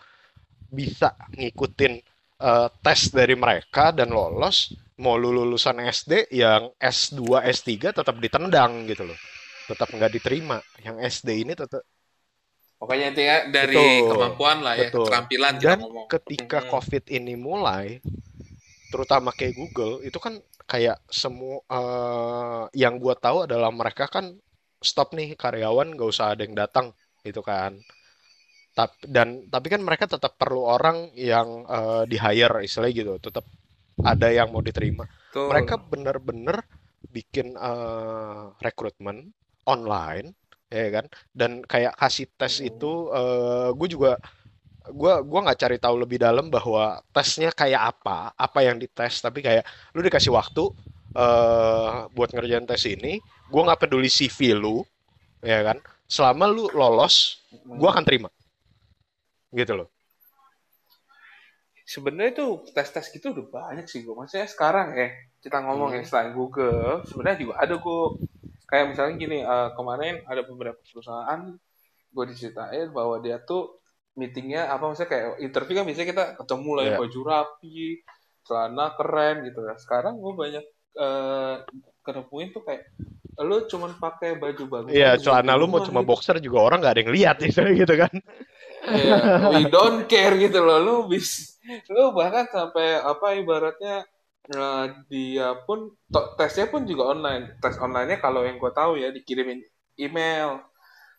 bisa ngikutin eh, tes dari mereka dan lolos mau lu lulusan SD yang S2 S3 tetap ditendang gitu loh. Tetap nggak diterima. Yang SD ini tetap pokoknya intinya dari betul kemampuan lah ya betul. keterampilan kita dan ngomong. ketika Hmm. COVID ini mulai terutama kayak Google itu kan kayak semua eh, yang gua tahu adalah mereka kan stop nih karyawan gak usah ada yang datang gitu kan. Tapi dan tapi kan mereka tetap perlu orang yang eh, di hire istilahnya gitu tetap ada yang mau diterima. Mereka betul bener-bener bikin eh, rekrutmen online ya kan dan kayak kasih tes itu gue juga gua gua nggak cari tahu lebih dalam bahwa tesnya kayak apa, apa yang dites, tapi kayak lu dikasih waktu eh buat ngerjain tes ini, gua nggak peduli CV lu, ya kan? Selama lu lolos, Hmm. akan terima, gitu loh. Sebenarnya tuh tes-tes gitu udah banyak sih gue. Maksudnya sekarang ya kita ngomong ya Hmm, selain Google, sebenarnya juga ada kok. Kayak misalnya gini, eh, kemarin ada beberapa perusahaan gue diceritain bahwa dia tuh meetingnya apa maksudnya kayak interview kan biasanya kita ketemu lah ya ya, baju rapi, celana keren gitu ya. Sekarang gue banyak eh ketemuin tuh kayak lu cuman pakai baju bagus iya celana lu mau cuma gitu. boxer juga orang nggak ada yang lihat gitu, gitu kan? Iya, we don't care gitu loh. Lu bis, lu bahkan sampai apa ibaratnya eh, dia pun tesnya pun juga online. Tes online-nya kalau yang gue tahu ya dikirimin email.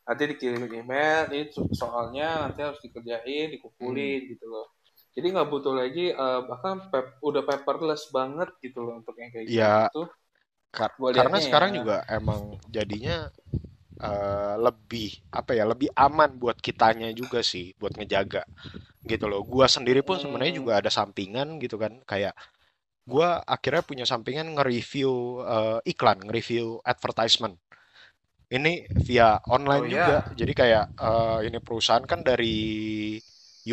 Nanti dikirimin email, ini so- soalnya nanti harus dikerjain, Hmm. dikumpulin gitu loh. Jadi nggak butuh lagi eh, bahkan pep- udah paperless banget gitu loh untuk yang kayak Ya gitu-gitu. kar- karena liatnya ya. sekarang juga emang jadinya eh, lebih apa ya lebih aman buat kitanya juga sih buat ngejaga gitu loh gua sendiri pun sebenarnya Hmm, juga ada sampingan gitu kan kayak gua akhirnya punya sampingan nge-review eh, iklan nge-review advertisement. Ini via oh online juga. Jadi kayak eh, ini perusahaan kan dari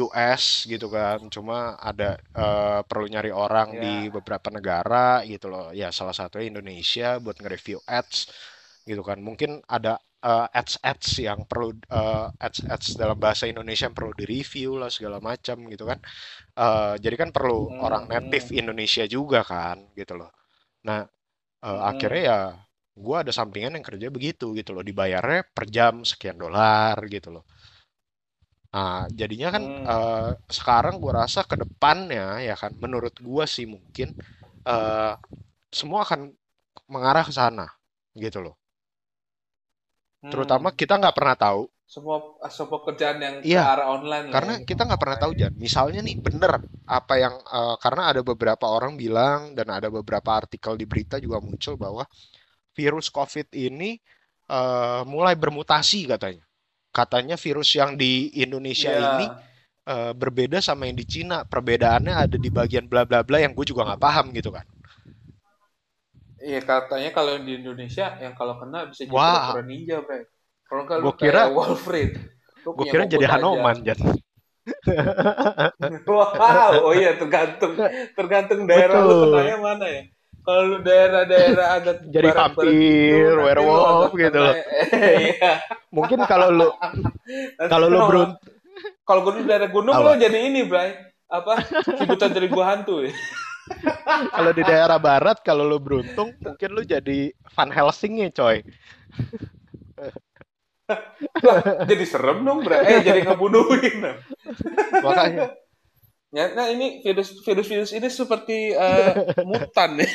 US gitu kan. Cuma ada eh, perlu nyari orang di Ya. beberapa negara gitu loh. Ya salah satunya Indonesia buat nge-review ads gitu kan. Mungkin ada eh, ads-ads yang perlu eh, ads-ads dalam bahasa Indonesia yang perlu direview lah segala macam gitu kan. Eh, jadi kan perlu orang native Hmm, Indonesia juga kan gitu loh. Nah, eh, hmm, akhirnya hmm. ya gua ada sampingan yang kerja begitu gitu loh. Dibayarnya per jam sekian dolar gitu loh. Nah, jadinya kan Hmm. eh, sekarang gua rasa ke depannya ya kan menurut gua sih mungkin eh, semua akan mengarah ke sana gitu loh. Terutama Hmm. kita nggak pernah tahu semua semua kerjaan yang ke Iya, arah online karena ya kita nggak pernah tahu Jan. Misalnya nih bener apa yang eh, karena ada beberapa orang bilang dan ada beberapa artikel di berita juga muncul bahwa virus COVID ini eh, mulai bermutasi katanya. Katanya virus yang di Indonesia ini ya eh, berbeda sama yang di Cina. Perbedaannya ada di bagian bla bla bla yang gue juga nggak paham gitu kan. Iya katanya kalau di Indonesia yang kalau kena bisa jadi Wah, pura-pura ninja bre. Kalau lu gue kayak kira Wolverine lu gue kira jadi aja Hanoman Jan. wow oh iya tergantung tergantung daerah lu Betul. kenanya mana ya. Kalau lu daerah-daerah agak Jadi gitu vampir, lu werewolf gitu loh. iya. Mungkin kalau lu kalau lu kalau berunt kalau gue di daerah gunung lu apa? jadi ini bray apa? Cibutan dari gua hantu. ya Kalau di daerah barat, kalau lu beruntung, mungkin lu jadi Van Helsing nya coy. lah jadi serem dong bray eh jadi ngebunuhin Makanya, Ya, nah ini virus virus virus ini seperti eh, mutan ya.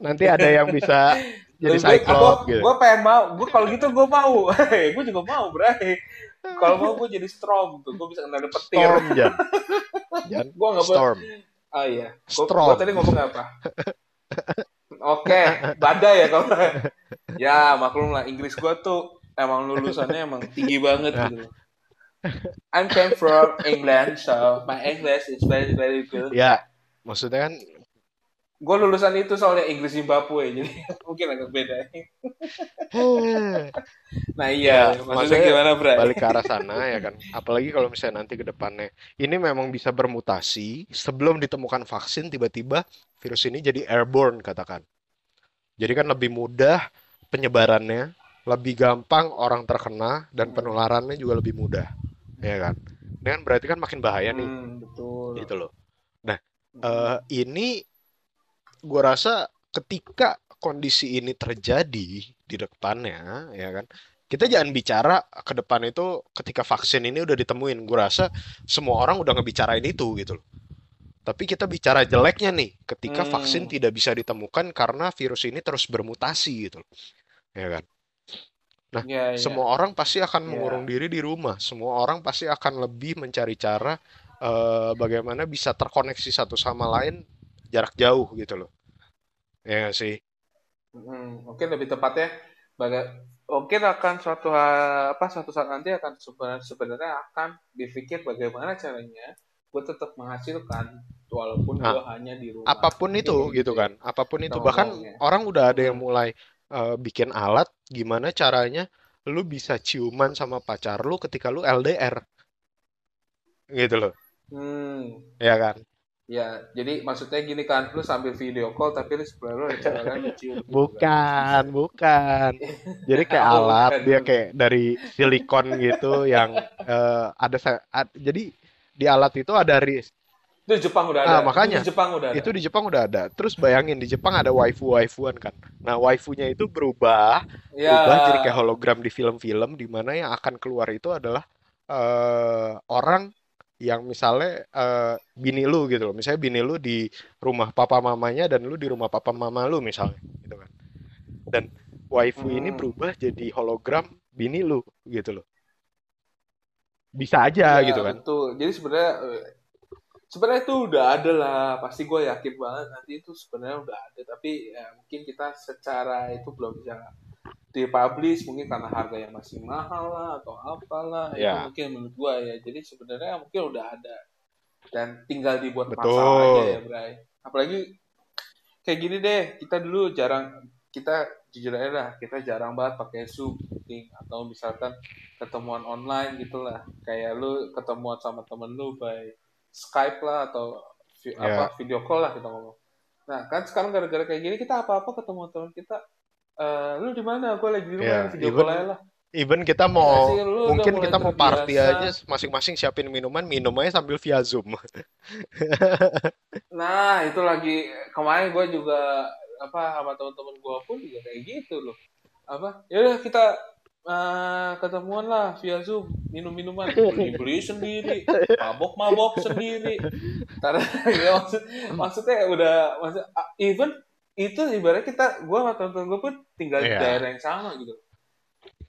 nanti ada yang bisa jadi Cyclops gitu. gue pengen mau, gue kalau gitu gue mau, gue juga mau bray. Kalau mau gue jadi Storm tuh, gue bisa kena petir. Storm, Jan. Jan, Gue nggak boleh. Ah iya, gue Storm. tadi ngomong apa? Oke, badai ya kalau. Ya maklum lah Inggris gue tuh emang lulusannya emang tinggi banget gitu. I'm came from England, so my English is very very good. ya, maksudnya kan Gue lulusan itu soalnya Inggris Zimbabwe, jadi mungkin agak beda. Nah ya, iya, maksudnya maksudnya gimana, Bray? balik ke arah sana ya kan. Apalagi kalau misalnya nanti ke depannya ini memang bisa bermutasi sebelum ditemukan vaksin tiba-tiba virus ini jadi airborne katakan. Jadi kan lebih mudah penyebarannya, lebih gampang orang terkena dan Hmm, penularannya juga lebih mudah, ya kan? Kan berarti kan makin bahaya nih, hmm, betul. gitu loh. Nah, Hmm, eh, ini gua rasa ketika kondisi ini terjadi di depannya, ya kan? Kita jangan bicara ke depan itu ketika vaksin ini udah ditemuin. Gua rasa semua orang udah ngebicarain itu gitu loh. Tapi kita bicara jeleknya nih, ketika vaksin hmm, tidak bisa ditemukan karena virus ini terus bermutasi gitu loh, ya kan? Nah, ya semua ya orang pasti akan mengurung ya. diri di rumah. Semua orang pasti akan lebih mencari cara eh, bagaimana bisa terkoneksi satu sama lain jarak jauh gitu loh. Ya nggak sih? Hmm, mungkin lebih tepatnya baga- mungkin akan suatu apa suatu saat nanti akan sebenarnya, sebenarnya akan dipikir bagaimana caranya gue tetap menghasilkan walaupun Nah, gue hanya di rumah apa pun itu kayak gitu kan, apa pun itu bahkan orang udah ada yang hmm. mulai eh, bikin alat gimana caranya lu bisa ciuman sama pacar lu ketika lu LDR gitu loh, Hmm. ya kan? Ya jadi maksudnya gini kan lu sambil video call tapi lu sebelah lu ada gitu kan Bukan, bukan. Jadi kayak oh alat bukan dia kayak dari silikon gitu yang eh, ada ad- jadi di alat itu ada ris. itu di Jepang udah ada Ah, itu di makanya Jepang udah ada itu di Jepang udah ada. Terus bayangin di Jepang ada waifu-waifuan kan. Nah, waifunya itu berubah, ya berubah jadi kayak hologram di film-film di mana yang akan keluar itu adalah eh, orang yang misalnya eh, bini lu gitu loh. Misalnya bini lu di rumah papa mamanya dan lu di rumah papa mama lu misalnya gitu kan. Dan waifu ini hmm. berubah jadi hologram bini lu gitu loh. Bisa aja ya gitu kan. betul jadi sebenarnya eh, sebenarnya itu udah ada lah pasti gue yakin banget nanti itu sebenarnya udah ada tapi ya, mungkin kita secara itu belum bisa dipublish mungkin karena harga yang masih mahal lah atau apalah itu Ya, mungkin menurut gue ya. Jadi sebenarnya mungkin udah ada dan tinggal dibuat masalah aja ya betul. Bray. Apalagi kayak gini deh kita dulu jarang kita jujur aja lah kita jarang banget pakai Zoom meeting atau misalkan ketemuan online gitulah kayak lu ketemuan sama temen lu by Skype lah atau vi- Ya, apa video call lah kita ngomong. Nah kan sekarang gara-gara kayak gini kita apa-apa ketemu teman kita eh lu di mana? Gue lagi di rumah ini video call Even aja lah. even kita mau lu mungkin kita mau party aja masing-masing siapin minuman, minum aja sambil via Zoom. nah itu lagi kemarin gue juga apa sama teman-teman gue pun juga kayak gitu loh. Apa? Ya udah kita eh, ketemuan lah via Zoom minum-minuman. Beli-beli sendiri mabok-mabok sendiri. Karena ya maksud maksudnya udah maksud ah, even itu ibarat kita gue sama teman-teman gue pun tinggal di Iya. daerah yang sama gitu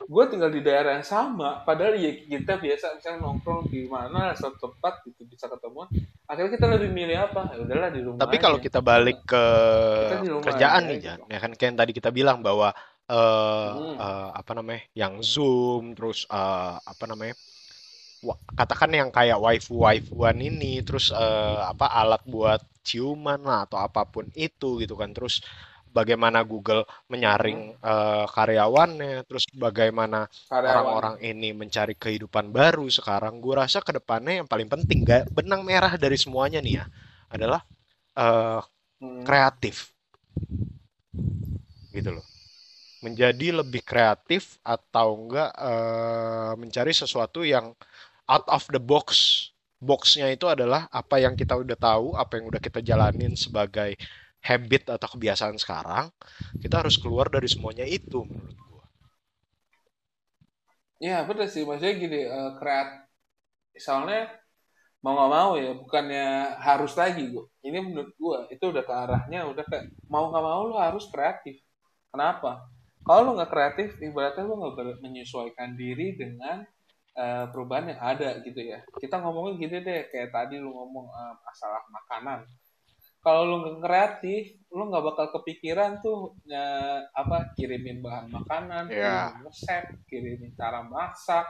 gue tinggal di daerah yang sama padahal ya kita biasa misalnya nongkrong di mana suatu tempat gitu bisa ketemuan akhirnya kita lebih milih apa ya udahlah di rumah Tapi kalau kita balik ke kita kerjaan aja nih, gitu Jan, ya kan kayak yang tadi kita bilang bahwa eh hmm. eh, apa namanya, yang Zoom, terus eh, apa namanya, katakan yang kayak waifu-waifuan ini, terus eh, apa alat buat ciuman lah atau apa pun itu gitu kan, terus bagaimana Google Hmm. menyaring eh, karyawannya, terus bagaimana karyawan orang-orang ini mencari kehidupan baru sekarang, gue rasa ke depannya yang paling penting, gak benang merah dari semuanya nih ya, adalah hmm. kreatif gitu loh. Menjadi lebih kreatif atau enggak eh, mencari sesuatu yang out of the box. Boxnya itu adalah apa yang kita udah tahu, apa yang udah kita jalanin sebagai habit atau kebiasaan sekarang. Kita harus keluar dari semuanya itu menurut gua. ya bener sih maksudnya gini eh, kreat soalnya mau nggak mau ya bukannya harus lagi gue ini menurut gue itu udah ke arahnya udah kayak mau nggak mau lo harus kreatif kenapa kalau lo nggak kreatif ibaratnya lo nggak menyesuaikan diri dengan eh, perubahan yang ada gitu ya kita ngomongin gini deh kayak tadi lo ngomong eh, masalah makanan kalau lu nggak kreatif, lu nggak bakal kepikiran tuh ya, apa kirimin bahan makanan, Ya, kirimin resep, kirimin cara masak.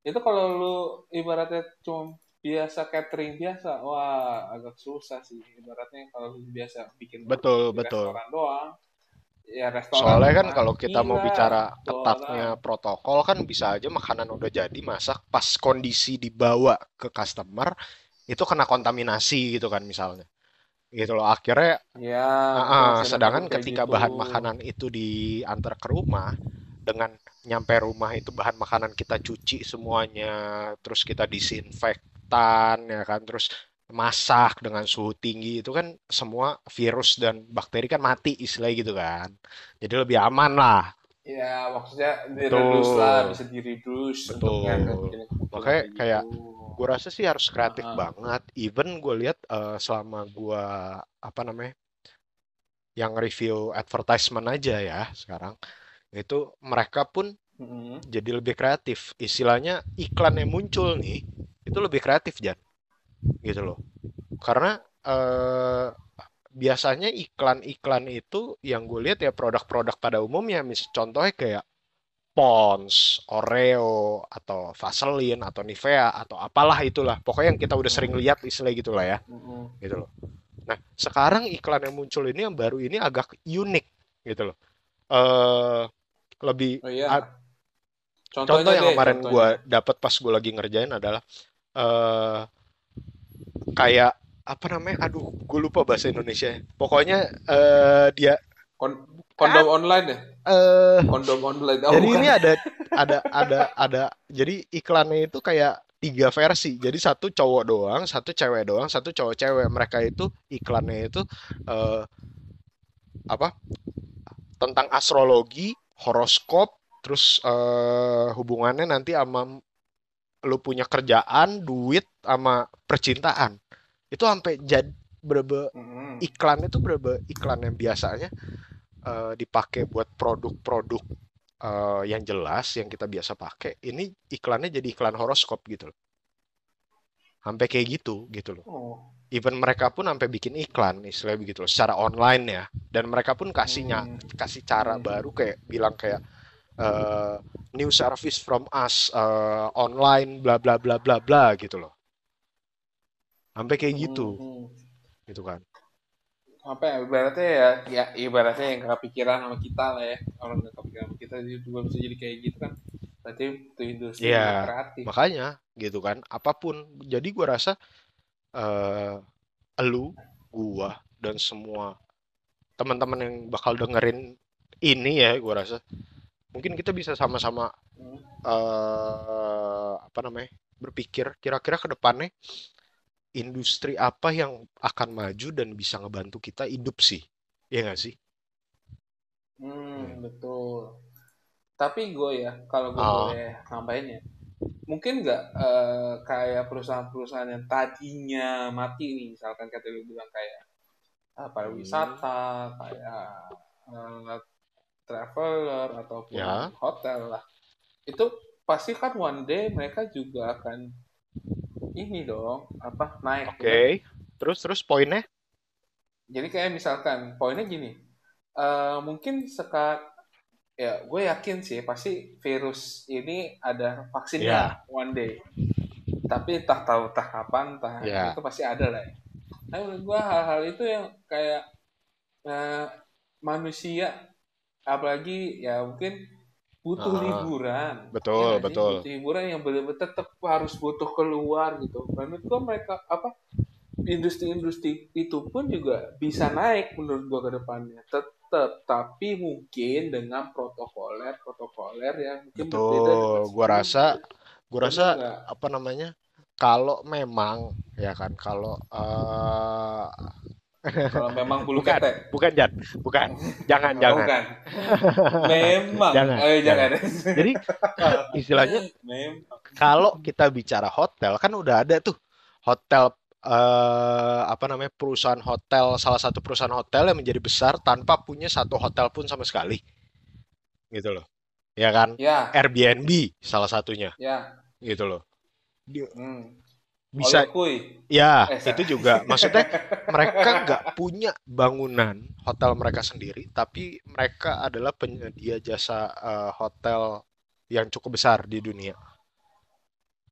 Itu kalau lu ibaratnya cuma biasa catering biasa, wah agak susah sih. Ibaratnya kalau lu biasa bikin betul, di betul. restoran doang, ya restoran Soalnya kan kalau kita mau lah bicara ketatnya protokol kan bisa aja makanan udah jadi masak pas kondisi dibawa ke customer itu kena kontaminasi gitu kan misalnya. Gitu loh. Akhirnya Ya, ada sedangkan ketika gitu. bahan makanan itu diantar ke rumah dengan nyampe rumah itu bahan makanan kita cuci semuanya, terus kita disinfektan ya kan, terus masak dengan suhu tinggi itu kan semua virus dan bakteri kan mati istilahnya gitu kan. Jadi lebih aman lah. Ya, maksudnya diredus lah, bisa diredus untuk betul. kemungkinan-kemungkinan Makanya kayak kayak gitu. gue rasa sih harus kreatif banget. Even gue lihat eh, selama gue apa namanya yang review advertisement aja ya sekarang itu mereka pun Mm-mm. jadi lebih kreatif. Istilahnya iklan yang muncul nih itu lebih kreatif Jan, gitu loh. Karena eh, biasanya iklan-iklan itu yang gue lihat ya produk-produk pada umumnya, mis contohnya kayak Pond's, Oreo, atau Vaseline, atau Nivea, atau apalah itulah. Pokoknya yang kita udah sering Hmm. lihat istilah gitulah ya, Hmm. gitu loh. Nah, sekarang iklan yang muncul ini yang baru ini agak unik gitu loh. Eh lebih Oh iya. a- Contohnya contoh yang deh, kemarin gue dapat pas gue lagi ngerjain adalah eh kayak apa namanya? Aduh, gue lupa bahasa Indonesia. Pokoknya eh dia Kon- kondom online ya? eh Kondom online. Oh, jadi bukan. ini ada ada ada ada jadi iklannya itu kayak tiga versi. Jadi satu cowok doang, satu cewek doang, satu cowok cewek. Mereka itu iklannya itu eh apa? Tentang astrologi, horoskop, terus eh hubungannya nanti sama lu punya kerjaan, duit, sama percintaan. Itu sampai jadi berbe Hmm. iklan itu berbe iklan yang biasanya eh, dipakai buat produk-produk eh, yang jelas yang kita biasa pakai. Ini iklannya jadi iklan horoskop gitu loh. Sampai kayak gitu gitu loh. Oh. Even mereka pun sampai bikin iklan istilahnya begitu loh secara online ya. Dan mereka pun kasihnya Hmm. kasih cara Hmm. baru kayak bilang kayak eh, new service from us eh, online bla bla bla bla bla gitu loh. Sampai kayak gitu Hmm. gitu kan. Apa ya, ibaratnya ya, ya ibaratnya yang kepikiran sama kita lah ya. Orang gak kepikiran sama kita juga bisa jadi kayak gitu kan. Berarti itu industri Iya, yang kreatif. makanya gitu kan. Apa pun. Jadi gua rasa eh elu, gua dan semua teman-teman yang bakal dengerin ini ya, gua rasa mungkin kita bisa sama-sama Hmm. eh apa namanya? berpikir kira-kira ke depannya industri apa yang akan maju dan bisa ngebantu kita hidup sih. Iya nggak sih? Hmm, betul. Tapi gue ya, kalau gue Ah, boleh nambahin ya, mungkin nggak eh, kayak perusahaan-perusahaan yang tadinya mati nih, misalkan kata lu bilang kayak ah, hmm, pariwisata, kayak eh, traveler ataupun ya, hotel lah, itu pasti kan one day mereka juga akan ini dong, apa naik oke. ya kan? Terus terus poinnya? Jadi kayak misalkan poinnya gini, eh mungkin sekarang ya gue yakin sih pasti virus ini ada Ya, vaksinnya one day. Tapi entah tahu entah kapan, entah ya. itu pasti ada lah ya. Nah, menurut gue hal-hal itu yang kayak eh, manusia, apalagi ya mungkin butuh Ah, liburan, ya betul sih? betul. Butuh liburan yang benar-benar tetap harus butuh keluar gitu. Menurut gue mereka apa industri-industri itu pun juga bisa naik menurut gua ke depannya tetap tapi mungkin dengan protokoler protokoler yang mungkin berbeda dengan Betul, gua rasa, gua rasa apa namanya? Kalau memang ya kan, kalau eh kalau memang bulu bukan, ketek. bukan Jan, bukan, jangan, oh jangan, bukan. Memang. Jangan, eh jangan. jangan. Jadi istilahnya memang. kalau kita bicara hotel kan udah ada tuh. Hotel eh apa namanya perusahaan hotel, salah satu perusahaan hotel yang menjadi besar tanpa punya satu hotel pun sama sekali, gitu loh, ya kan? ya. Airbnb salah satunya, ya. Gitu loh. Di- hmm. Bisa oleh Ya, eh itu juga. Maksudnya mereka nggak punya bangunan hotel mereka sendiri, tapi mereka adalah penyedia jasa eh, hotel yang cukup besar di dunia,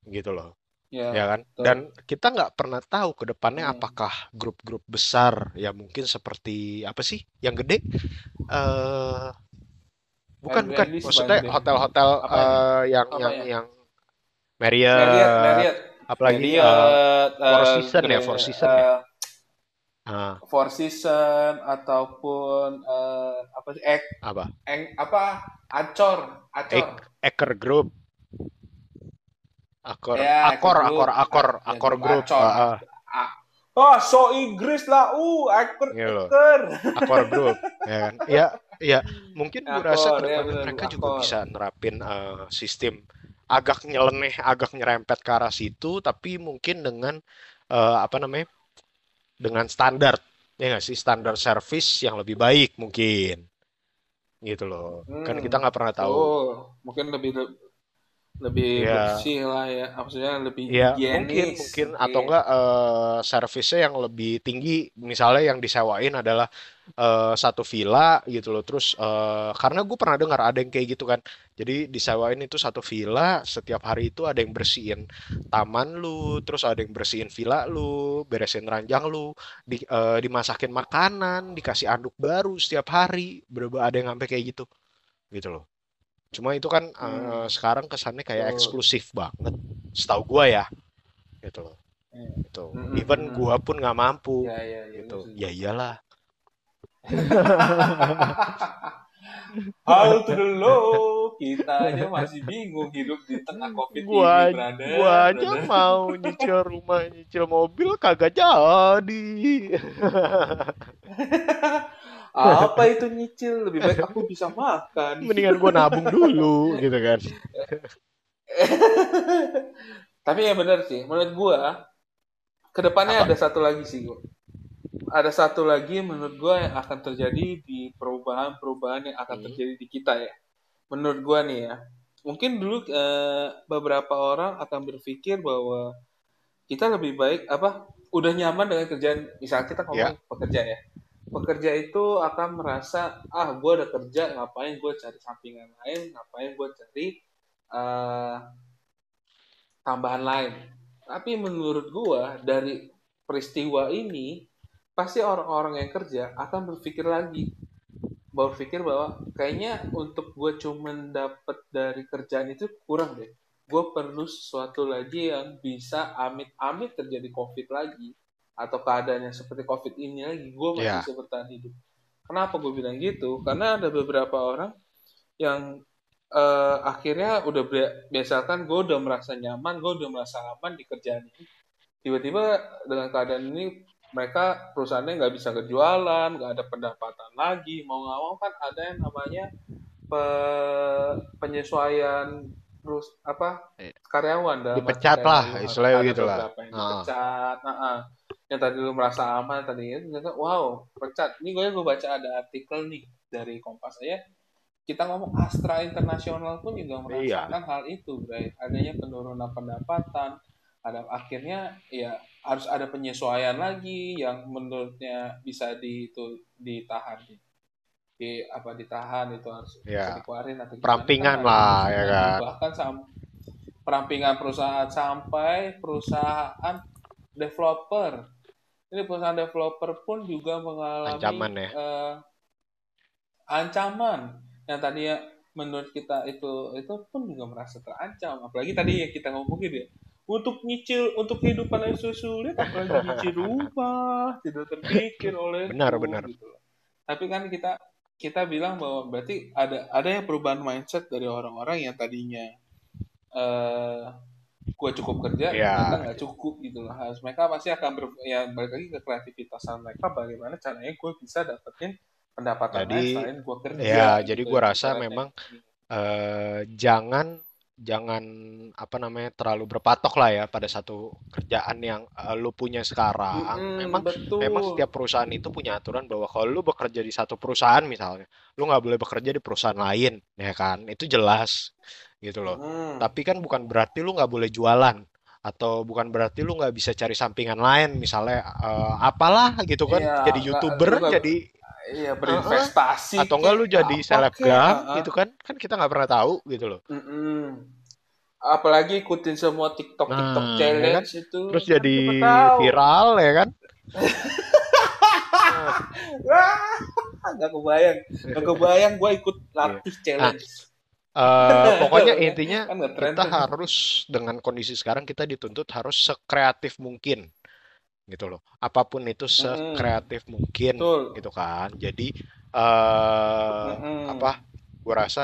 gitu loh. ya Ya kan? betul Dan kita nggak pernah tahu ke depannya hmm. apakah grup-grup besar ya mungkin seperti apa sih yang gede? eh bukan bukan. Airbnb paling Maksudnya hotel-hotel eh, yang yang ya yang Marriott Marriott, Marriott apalagi eh, Marriott Four eh, Season ya, Gre- Four Season ya. eh, Ah, Four Season ataupun eh, apa sih? Ek, apa? eng, apa? Acor Acor. Ek, Eker Group, Akor, ya Akor, Akor, Group. Akor, A- ya Akor grup Group, Acor. A- oh so Inggris lah. Uh gitu loh, Eker Akor Group, ya kan? Ya, ya, mungkin gue rasa Akor ya mereka juga Akor bisa nerapin eh, sistem agak nyeleneh, agak nyerempet ke arah situ, tapi mungkin dengan eh, apa namanya? Dengan standar, ya nggak sih? Standar service yang lebih baik mungkin, gitu loh. Kan kita hmm nggak pernah tahu. betul mungkin lebih lebih ya bersih lah ya maksudnya lebih Ya, mungkin higienis mungkin atau oke enggak eh, servisnya yang lebih tinggi, misalnya yang disewain adalah eh, satu villa gitu loh. Terus eh, karena gue pernah dengar ada yang kayak gitu kan. Jadi disewain itu satu villa, setiap hari itu ada yang bersihin taman lu, terus ada yang bersihin villa lu, beresin ranjang lu, di, eh, dimasakin makanan, dikasih anduk baru setiap hari. Berubah ada yang sampai kayak gitu, gitu loh. Cuma itu kan eh, hmm. sekarang kesannya kayak betul. eksklusif banget, setahu gua ya gitu loh. Hmm, itu hmm, hmm, even hmm. gua pun nggak mampu ya ya ya gitu. ya setuju iyalah. How to the low kita aja masih bingung hidup di tengah covid ini gua gua brother aja brother. mau nyicil rumah nyicil mobil kagak jadi apa itu nyicil? Lebih baik aku bisa makan. Mendingan gua nabung dulu gitu kan. Tapi ya benar sih menurut gua ke depannya apa? ada satu lagi sih gua. Ada satu lagi menurut gua yang akan terjadi di perubahan-perubahan yang akan Hmm, terjadi di kita ya. Menurut gua nih ya mungkin dulu eh, beberapa orang akan berpikir bahwa kita lebih baik apa udah nyaman dengan kerjaan. Misal kita ngomong pekerja ya pekerja itu akan merasa ah gue udah kerja ngapain gue cari sampingan lain ngapain gue cari eh, tambahan lain. Tapi menurut gue dari peristiwa ini pasti orang-orang yang kerja akan berpikir lagi. Berpikir bahwa kayaknya untuk gue cuman dapet dari kerjaan itu kurang deh. Gue perlu sesuatu lagi yang bisa amit-amit terjadi COVID lagi atau keadaannya seperti COVID ini lagi, gue masih ya bisa bertahan hidup. Kenapa gue bilang gitu? Karena ada beberapa orang yang eh, akhirnya udah bi- biasakan gue udah merasa nyaman, gue udah merasa aman di kerjaan ini. Tiba-tiba dengan keadaan ini mereka perusahaannya nggak bisa kejualan, nggak ada pendapatan lagi. Mau nggak mau kan ada yang namanya pe- penyesuaian terus apa Eh, karyawan dalam dipecat lah istilahnya gitu lah Heeh. dipecat. Nah, ah. Yang tadi lu merasa aman tadi itu ternyata wow pecat. Ini gue gue baca ada artikel nih dari Kompas aja kita ngomong Astra Internasional pun juga iya. merasakan hal itu, Bray. Adanya penurunan pendapatan, ada akhirnya ya harus ada penyesuaian lagi yang menurutnya bisa di itu ditahan. Di, di- apa ditahan itu harus bisa ya dikeluarin atau perampingan lah ya kan. bahkan sam perampingan perusahaan sampai perusahaan developer ini perusahaan developer pun juga mengalami ancaman ya? eh, ancaman. Yang tadinya menurut kita itu itu pun juga merasa terancam. Apalagi tadi yang kita ngomongin ya untuk nyicil untuk kehidupan yang sulit apalagi nyicil rumah tidak terpikir benar olehku benar. gitu tapi kan kita kita bilang bahwa berarti ada ada yang perubahan mindset dari orang-orang yang tadinya eh gue cukup kerja ternyata ya nggak cukup gitu loh. Harus mereka pasti akan ber, ya balik lagi ke kreativitasan mereka bagaimana caranya gue bisa dapetin pendapatan lain jadi selain gue kerja ya jadi gitu gua rasa ibaratnya. memang eh, jangan jangan apa namanya terlalu berpatok lah ya pada satu kerjaan yang eh, lu punya sekarang. Mm-mm, Memang memang betul setiap perusahaan itu punya aturan bahwa kalau lu bekerja di satu perusahaan misalnya, lu nggak boleh bekerja di perusahaan lain, ya kan? Itu jelas gitu loh. Mm. Tapi kan bukan berarti lu nggak boleh jualan atau bukan berarti lu nggak bisa cari sampingan lain, misalnya eh, apalah gitu kan, iya jadi youtuber, nggak jadi iya berinvestasi atau enggak lu jadi selebgram ah. gitu kan? Kan kita nggak pernah tahu gitu loh. Mm-mm. apalagi ikutin semua TikTok TikTok Nah, ya kan? challenge itu Terus kan jadi tahu viral ya kan? Nah, nggak kebayang nggak kebayang gue ikut iya. latih Nah, challenge eh, pokoknya intinya kan kita tuh harus dengan kondisi sekarang kita dituntut harus sekreatif mungkin gitu loh. Apa pun itu sekreatif mungkin betul gitu kan. Jadi eh Mm-mm. apa? Gua rasa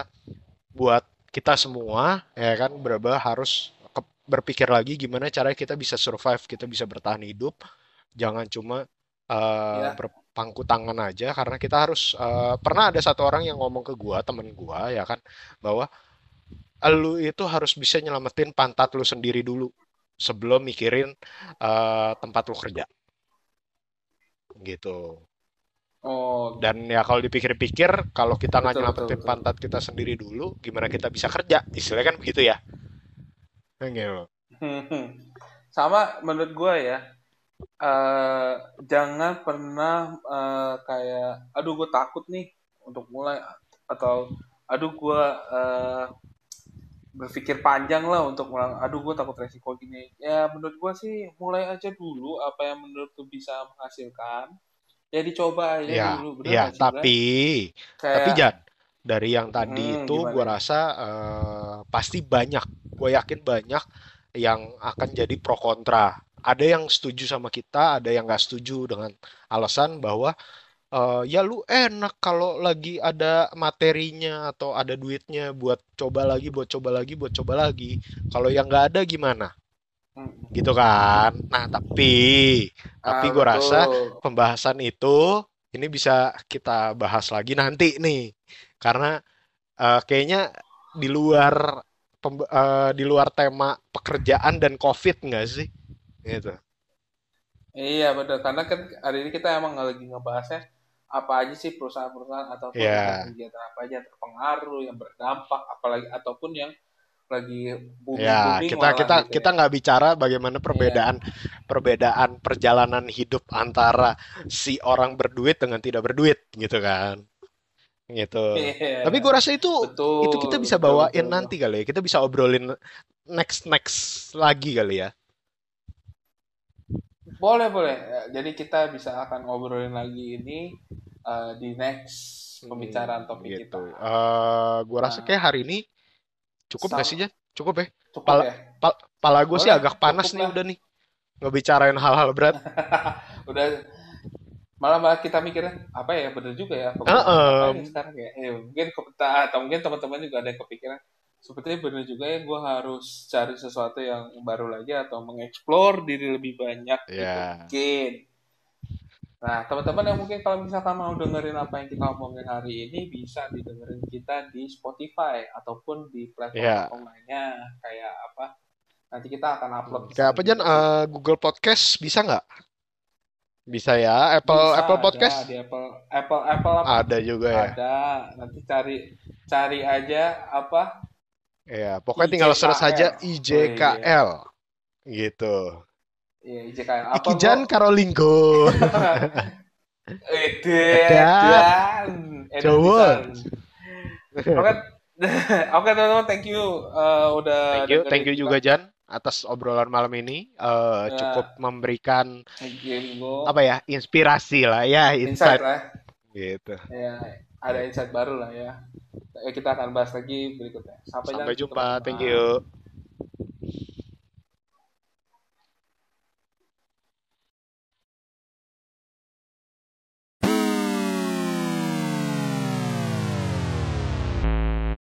buat kita semua ya kan berubah harus ke- berpikir lagi gimana cara kita bisa survive, kita bisa bertahan hidup. Jangan cuma eh, ya berpangku tangan aja karena kita harus eh, pernah ada satu orang yang ngomong ke gua, temen gua ya kan bahwa lu itu harus bisa nyelamatin pantat lu sendiri dulu sebelum mikirin eh, tempat lu kerja gitu. oh Dan ya kalau dipikir-pikir, kalau kita nggak betul betul nyelamatin betul pantat kita sendiri dulu, gimana kita bisa kerja? Istilahnya kan begitu ya. Gitu. Sama menurut gue ya, eh jangan pernah eh, kayak, aduh gue takut nih untuk mulai atau aduh gue eh, berpikir panjang lah untuk mulai, aduh gue takut resiko gini. Ya menurut gue sih mulai aja dulu apa yang menurut tuh bisa menghasilkan. Ya dicoba aja Ya, dulu, bener ya, tapi tapi Kayak, Jan, dari yang tadi hmm, itu gue rasa eh, pasti banyak, gue yakin banyak yang akan jadi pro kontra. Ada yang setuju sama kita, ada yang nggak setuju dengan alasan bahwa eh, ya lu enak kalau lagi ada materinya atau ada duitnya buat coba lagi, buat coba lagi, buat coba lagi. Kalau yang nggak ada gimana? Gitu kan? Nah, tapi tapi Ah gue rasa betul. pembahasan itu ini bisa kita bahas lagi nanti nih, karena eh, kayaknya di luar eh, di luar tema pekerjaan dan COVID nggak sih? Gitu. Iya betul karena kan hari ini kita emang lagi ngebahasnya apa aja sih perusahaan-perusahaan atau Ya, kegiatan-kegiatan apa aja yang terpengaruh, yang berdampak, apalagi ataupun yang lagi ya booming-booming kita malah kita gitu kita ya. nggak bicara bagaimana Iya. perbedaan perbedaan perjalanan hidup antara si orang berduit dengan tidak berduit, gitu kan? Gitu. Tapi gue Iya. rasa itu itu Betul, kita bisa bawain betul, betul. nanti kali ya. Kita bisa obrolin next next lagi kali ya. Boleh, boleh. Ya, Jadi kita bisa akan ngobrolin lagi ini eh, di next pembicaraan Hmm, topik gitu. kita. Eh gua rasa Nah, kayak hari ini cukup gak sih Jan? Cukup ya? cukup Pala, ya? pal- pala gue sih agak panas cukup nih lah. udah nih. Ngebicarain hal-hal berat. Udah malah malah kita mikirnya apa ya bener juga ya Heeh. ya sekarang ya eh, mungkin atau mungkin teman-teman juga ada yang kepikiran sepertinya bener juga ya gue harus cari sesuatu yang baru lagi atau mengeksplor diri lebih banyak gitu Ya. mungkin nah teman-teman yang mungkin kalau misalkan mau dengerin apa yang kita omongin hari ini bisa didengerin kita di Spotify ataupun di Ya. platform-platform lainnya kayak apa nanti kita akan upload Hmm, Kayak apa Jan? juga sih Eh, Google Podcast bisa nggak? Bisa ya. Apple bisa Apple ada Podcast di Apple Apple Apple apa ada juga ya. Ada, nanti cari cari aja apa Ya, pokoknya tinggal search IJKL. saja Oh iya, IJKL gitu. iya IJKL. Apa? Ikijan Karolinggo. Edan. Edan, pisan. Oke, oke teman-teman, thank you eh, udah Thank you, thank you kita. juga Jan atas obrolan malam ini. Eh, cukup Ya, memberikan thank you apa ya inspirasi lah ya Insight insight lah, gitu. ya ada iya. insight baru lah ya. Kita akan bahas lagi berikutnya. Sampai, Sampai jumpa, teman -teman. thank you.